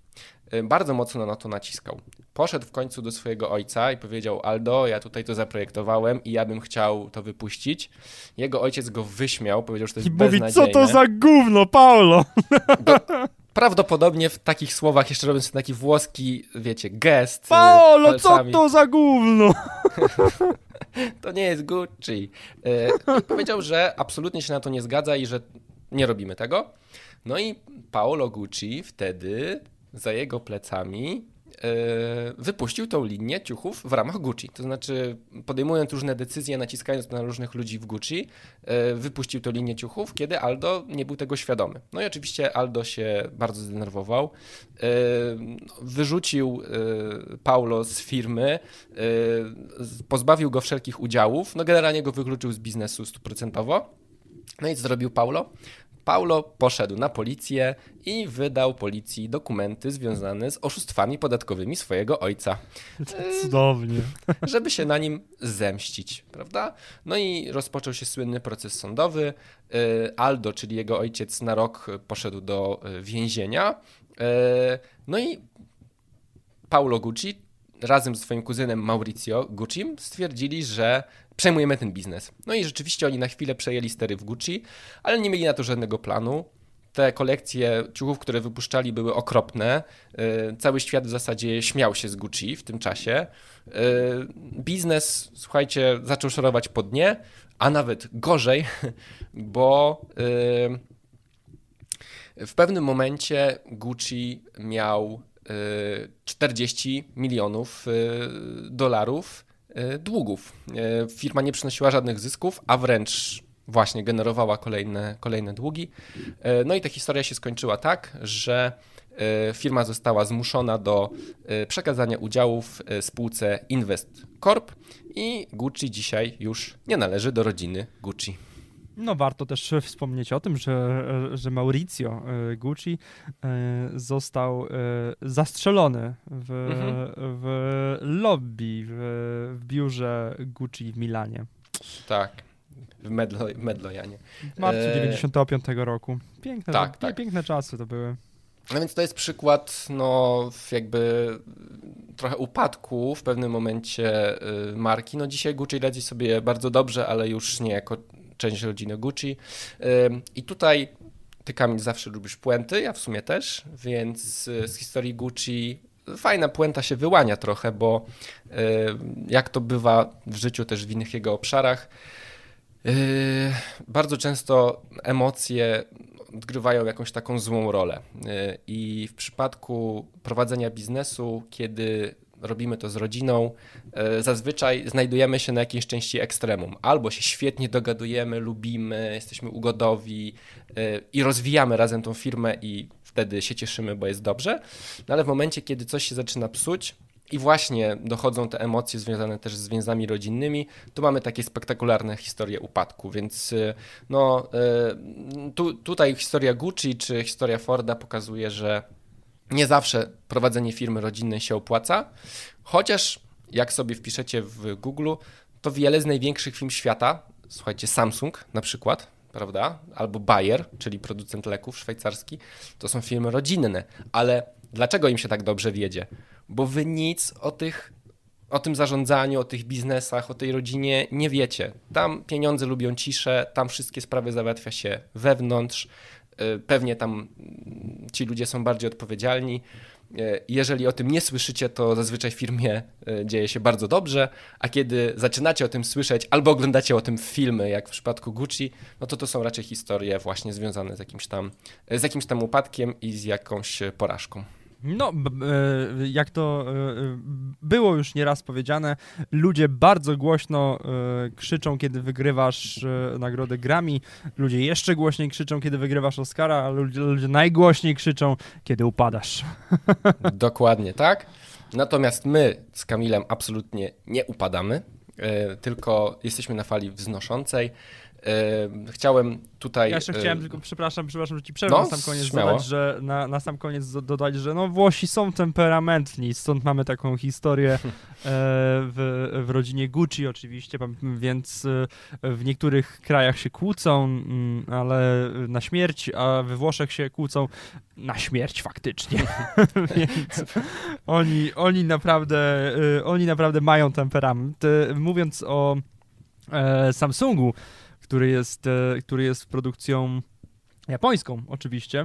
[SPEAKER 2] Y, bardzo mocno na to naciskał. Poszedł w końcu do swojego ojca i powiedział: Aldo, ja tutaj to zaprojektowałem i ja bym chciał to wypuścić. Jego ojciec go wyśmiał, powiedział, że to jest I mówi,
[SPEAKER 1] co to za gówno, Paulo! Do,
[SPEAKER 2] prawdopodobnie w takich słowach, jeszcze robiąc taki włoski, wiecie, gest. Y,
[SPEAKER 1] Paolo, palcami. co to za gówno?
[SPEAKER 2] to nie jest Gucci. Y, I powiedział, że absolutnie się na to nie zgadza i że nie robimy tego. No i Paolo Gucci wtedy za jego plecami e, wypuścił tą linię ciuchów w ramach Gucci. To znaczy, podejmując różne decyzje, naciskając na różnych ludzi w Gucci, e, wypuścił tą linię ciuchów, kiedy Aldo nie był tego świadomy. No i oczywiście Aldo się bardzo zdenerwował. E, wyrzucił Paulo z firmy, pozbawił go wszelkich udziałów, no generalnie go wykluczył z biznesu stuprocentowo. No i co zrobił Paulo? Paulo poszedł na policję i wydał policji dokumenty związane z oszustwami podatkowymi swojego ojca.
[SPEAKER 1] Cudownie.
[SPEAKER 2] Żeby się na nim zemścić, prawda? No i rozpoczął się słynny proces sądowy. Y, Aldo, czyli jego ojciec, na rok poszedł do y, więzienia. Y, no i Paulo Gucci razem z swoim kuzynem Mauricio Guccim stwierdzili, że przejmujemy ten biznes. No i rzeczywiście oni na chwilę przejęli stery w Gucci, ale nie mieli na to żadnego planu. Te kolekcje ciuchów, które wypuszczali, były okropne. Y, cały świat w zasadzie śmiał się z Gucci w tym czasie. Y, biznes, słuchajcie, zaczął szorować po dnie, a nawet gorzej, bo y, w pewnym momencie Gucci miał 40 milionów dolarów E, długów. Firma nie przynosiła żadnych zysków, a wręcz właśnie generowała kolejne, kolejne długi. No i ta historia się skończyła tak, że firma została zmuszona do przekazania udziałów spółce Invest Corp i Gucci dzisiaj już nie należy do rodziny Gucci.
[SPEAKER 1] No warto też wspomnieć o tym, że, że Mauricio e, Gucci e, został zastrzelony w, mhm. w lobby w, w biurze Gucci w Milanie.
[SPEAKER 2] Tak w Medlo, Medlojanie.
[SPEAKER 1] W marcu 95 roku. Piękne, tak, tak. piękne czasy to były.
[SPEAKER 2] No więc to jest przykład, no, jakby trochę upadku w pewnym momencie y, marki. No dzisiaj Gucci radzi sobie bardzo dobrze, ale już nie jako część rodziny Gucci. Y, I tutaj ty Kamil zawsze lubisz puenty, ja w sumie też, więc y, z historii Gucci fajna puenta się wyłania trochę, bo jak to bywa w życiu też w innych jego obszarach, bardzo często emocje odgrywają jakąś taką złą rolę. Y, I w przypadku prowadzenia biznesu, kiedy robimy to z rodziną, y, zazwyczaj znajdujemy się na jakiejś części ekstremum. Albo się świetnie dogadujemy, lubimy, jesteśmy ugodowi y, i rozwijamy razem tą firmę i wtedy się cieszymy, bo jest dobrze. No ale w momencie, kiedy coś się zaczyna psuć, i właśnie dochodzą te emocje związane też z więzami rodzinnymi, tu mamy takie spektakularne historie upadku, więc y, no, tu, tutaj historia Gucci czy historia Forda pokazuje, że nie zawsze prowadzenie firmy rodzinnej się opłaca, chociaż jak sobie wpiszecie w Google, to wiele z największych firm świata, słuchajcie, Samsung na przykład, prawda, albo Bayer, czyli producent leków szwajcarski, to są firmy rodzinne, ale dlaczego im się tak dobrze wiedzie? bo wy nic o tych o tym zarządzaniu, o tych biznesach, o tej rodzinie nie wiecie. Tam pieniądze lubią ciszę, tam wszystkie sprawy załatwia się wewnątrz. Y, pewnie tam ci ludzie są bardziej odpowiedzialni. Y, jeżeli o tym nie słyszycie, to zazwyczaj w firmie y, dzieje się bardzo dobrze, a kiedy zaczynacie o tym słyszeć albo oglądacie o tym filmy, jak w przypadku Gucci, no to to są raczej historie właśnie związane z jakimś tam, z jakimś tam upadkiem i z jakąś porażką.
[SPEAKER 1] No, e, jak to e, e, było już nieraz powiedziane, ludzie bardzo głośno krzyczą, kiedy wygrywasz nagrodę Grammy, ludzie jeszcze głośniej krzyczą, kiedy wygrywasz Oscara, a ludzie, ludzie najgłośniej krzyczą, kiedy upadasz.
[SPEAKER 2] Dokładnie, tak? Natomiast my z Kamilem absolutnie nie upadamy, tylko jesteśmy na fali wznoszącej. Chciałem tutaj.
[SPEAKER 1] Ja jeszcze chciałem tylko, przepraszam, przepraszam, że ci przerwę no, na sam koniec śmiało. dodać, że na, na sam koniec dodać, że no Włosi są temperamentni, stąd mamy taką historię e, w, w rodzinie Gucci oczywiście, więc e, w niektórych krajach się kłócą, mm, ale na śmierć, a we Włoszech się kłócą na śmierć faktycznie. więc oni, oni naprawdę e, oni naprawdę mają temperament. Mówiąc o Samsungu, który jest, e, który jest produkcją japońską oczywiście.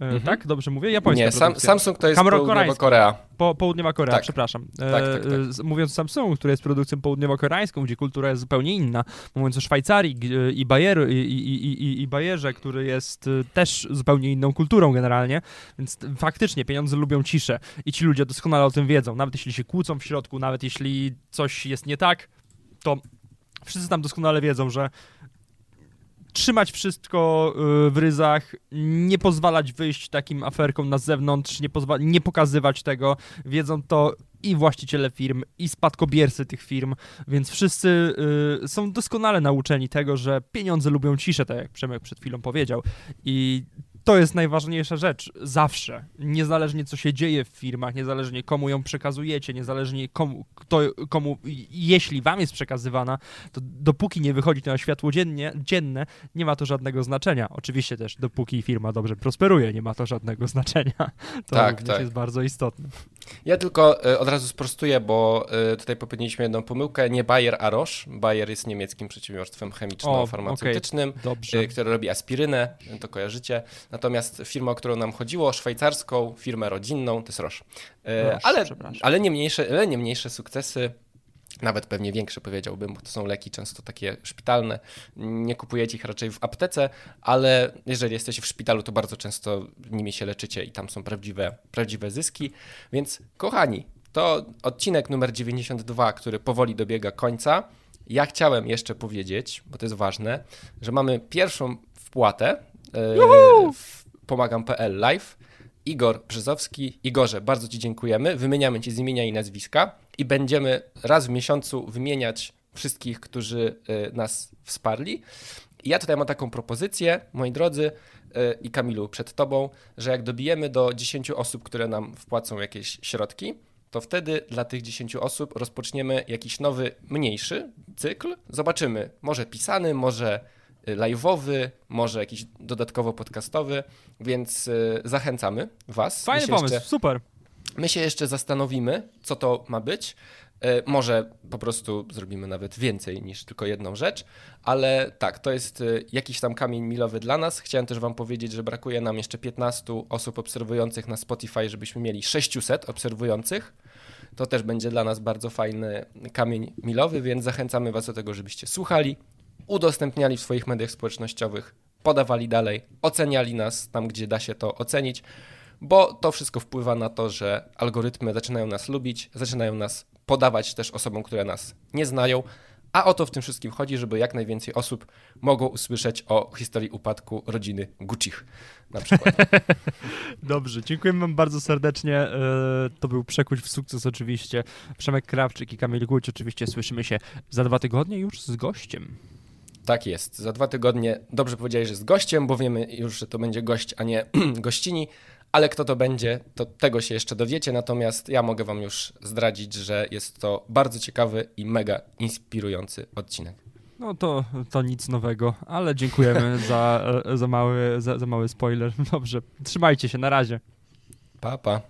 [SPEAKER 1] E, mhm. Tak? Dobrze mówię? Japońska Nie,
[SPEAKER 2] sam, Samsung to jest południowa Korea.
[SPEAKER 1] Po, południowa Korea, tak. przepraszam. Tak, tak, tak. E, mówiąc o Samsungu, który jest produkcją południowo-koreańską, gdzie kultura jest zupełnie inna. Mówiąc o Szwajcarii i, Bayeru, i, i, i, i Bayerze, który jest też zupełnie inną kulturą generalnie, więc faktycznie pieniądze lubią ciszę i ci ludzie doskonale o tym wiedzą. Nawet jeśli się kłócą w środku, nawet jeśli coś jest nie tak, to wszyscy tam doskonale wiedzą, że trzymać wszystko y, w ryzach, nie pozwalać wyjść takim aferkom na zewnątrz, nie, nie pokazywać tego. Wiedzą to i właściciele firm, i spadkobiercy tych firm, więc wszyscy y, są doskonale nauczeni tego, że pieniądze lubią ciszę, tak jak Przemek przed chwilą powiedział. I to jest najważniejsza rzecz, zawsze. Niezależnie co się dzieje w firmach, niezależnie komu ją przekazujecie, niezależnie komu, kto, komu jeśli wam jest przekazywana, to dopóki nie wychodzi to na światło dziennie, dzienne, nie ma to żadnego znaczenia. Oczywiście też, dopóki firma dobrze prosperuje, nie ma to żadnego znaczenia. To tak, tak. jest bardzo istotne.
[SPEAKER 2] Ja tylko e, od razu sprostuję, bo e, tutaj popełniliśmy jedną pomyłkę. Nie Bayer, a Roche. Bayer jest niemieckim przedsiębiorstwem chemiczno-farmaceutycznym, okay. które robi aspirynę, to kojarzycie. Natomiast firma, o którą nam chodziło, szwajcarską, firmę rodzinną, to jest Roche. E, Roche ale, ale, nie mniejsze, ale nie mniejsze sukcesy nawet pewnie większe powiedziałbym, bo to są leki często takie szpitalne. Nie kupujecie ich raczej w aptece, ale jeżeli jesteście w szpitalu, to bardzo często nimi się leczycie i tam są prawdziwe, prawdziwe zyski. Więc kochani, to odcinek numer 92, który powoli dobiega końca. Ja chciałem jeszcze powiedzieć, bo to jest ważne, że mamy pierwszą wpłatę w pomagam.pl live. Igor Brzezowski. Igorze, bardzo Ci dziękujemy. Wymieniamy Ci z imienia i nazwiska i będziemy raz w miesiącu wymieniać wszystkich, którzy y, nas wsparli. I ja tutaj mam taką propozycję, moi drodzy, yy, i Kamilu, przed tobą, że jak dobijemy do 10 osób, które nam wpłacą jakieś środki, to wtedy dla tych 10 osób rozpoczniemy jakiś nowy, mniejszy cykl. Zobaczymy, może pisany, może live'owy, może jakiś dodatkowo podcastowy, więc y, zachęcamy Was.
[SPEAKER 1] Fajny pomysł, jeszcze, super.
[SPEAKER 2] My się jeszcze zastanowimy, co to ma być. Y, może po prostu zrobimy nawet więcej niż tylko jedną rzecz, ale tak, to jest jakiś tam kamień milowy dla nas. Chciałem też Wam powiedzieć, że brakuje nam jeszcze 15 osób obserwujących na Spotify, żebyśmy mieli 600 obserwujących. To też będzie dla nas bardzo fajny kamień milowy, więc zachęcamy Was do tego, żebyście słuchali, udostępniali w swoich mediach społecznościowych, podawali dalej, oceniali nas tam, gdzie da się to ocenić, bo to wszystko wpływa na to, że algorytmy zaczynają nas lubić, zaczynają nas podawać też osobom, które nas nie znają, a o to w tym wszystkim chodzi, żeby jak najwięcej osób mogło usłyszeć o historii upadku rodziny Gucci na przykład.
[SPEAKER 1] Dobrze, dziękujemy wam bardzo serdecznie. E, to był Przekuć w sukces oczywiście. Przemek Krawczyk i Kamil Guć. Oczywiście słyszymy się za dwa tygodnie już z gościem.
[SPEAKER 2] Tak jest. Za dwa tygodnie dobrze powiedziałeś, że z gościem, bo wiemy już, że to będzie gość, a nie gościni. Ale kto to będzie, to tego się jeszcze dowiecie. Natomiast ja mogę Wam już zdradzić, że jest to bardzo ciekawy i mega inspirujący odcinek.
[SPEAKER 1] No to, to nic nowego, ale dziękujemy za, za, mały, za, za mały spoiler. Dobrze, trzymajcie się, na razie.
[SPEAKER 2] Pa, pa.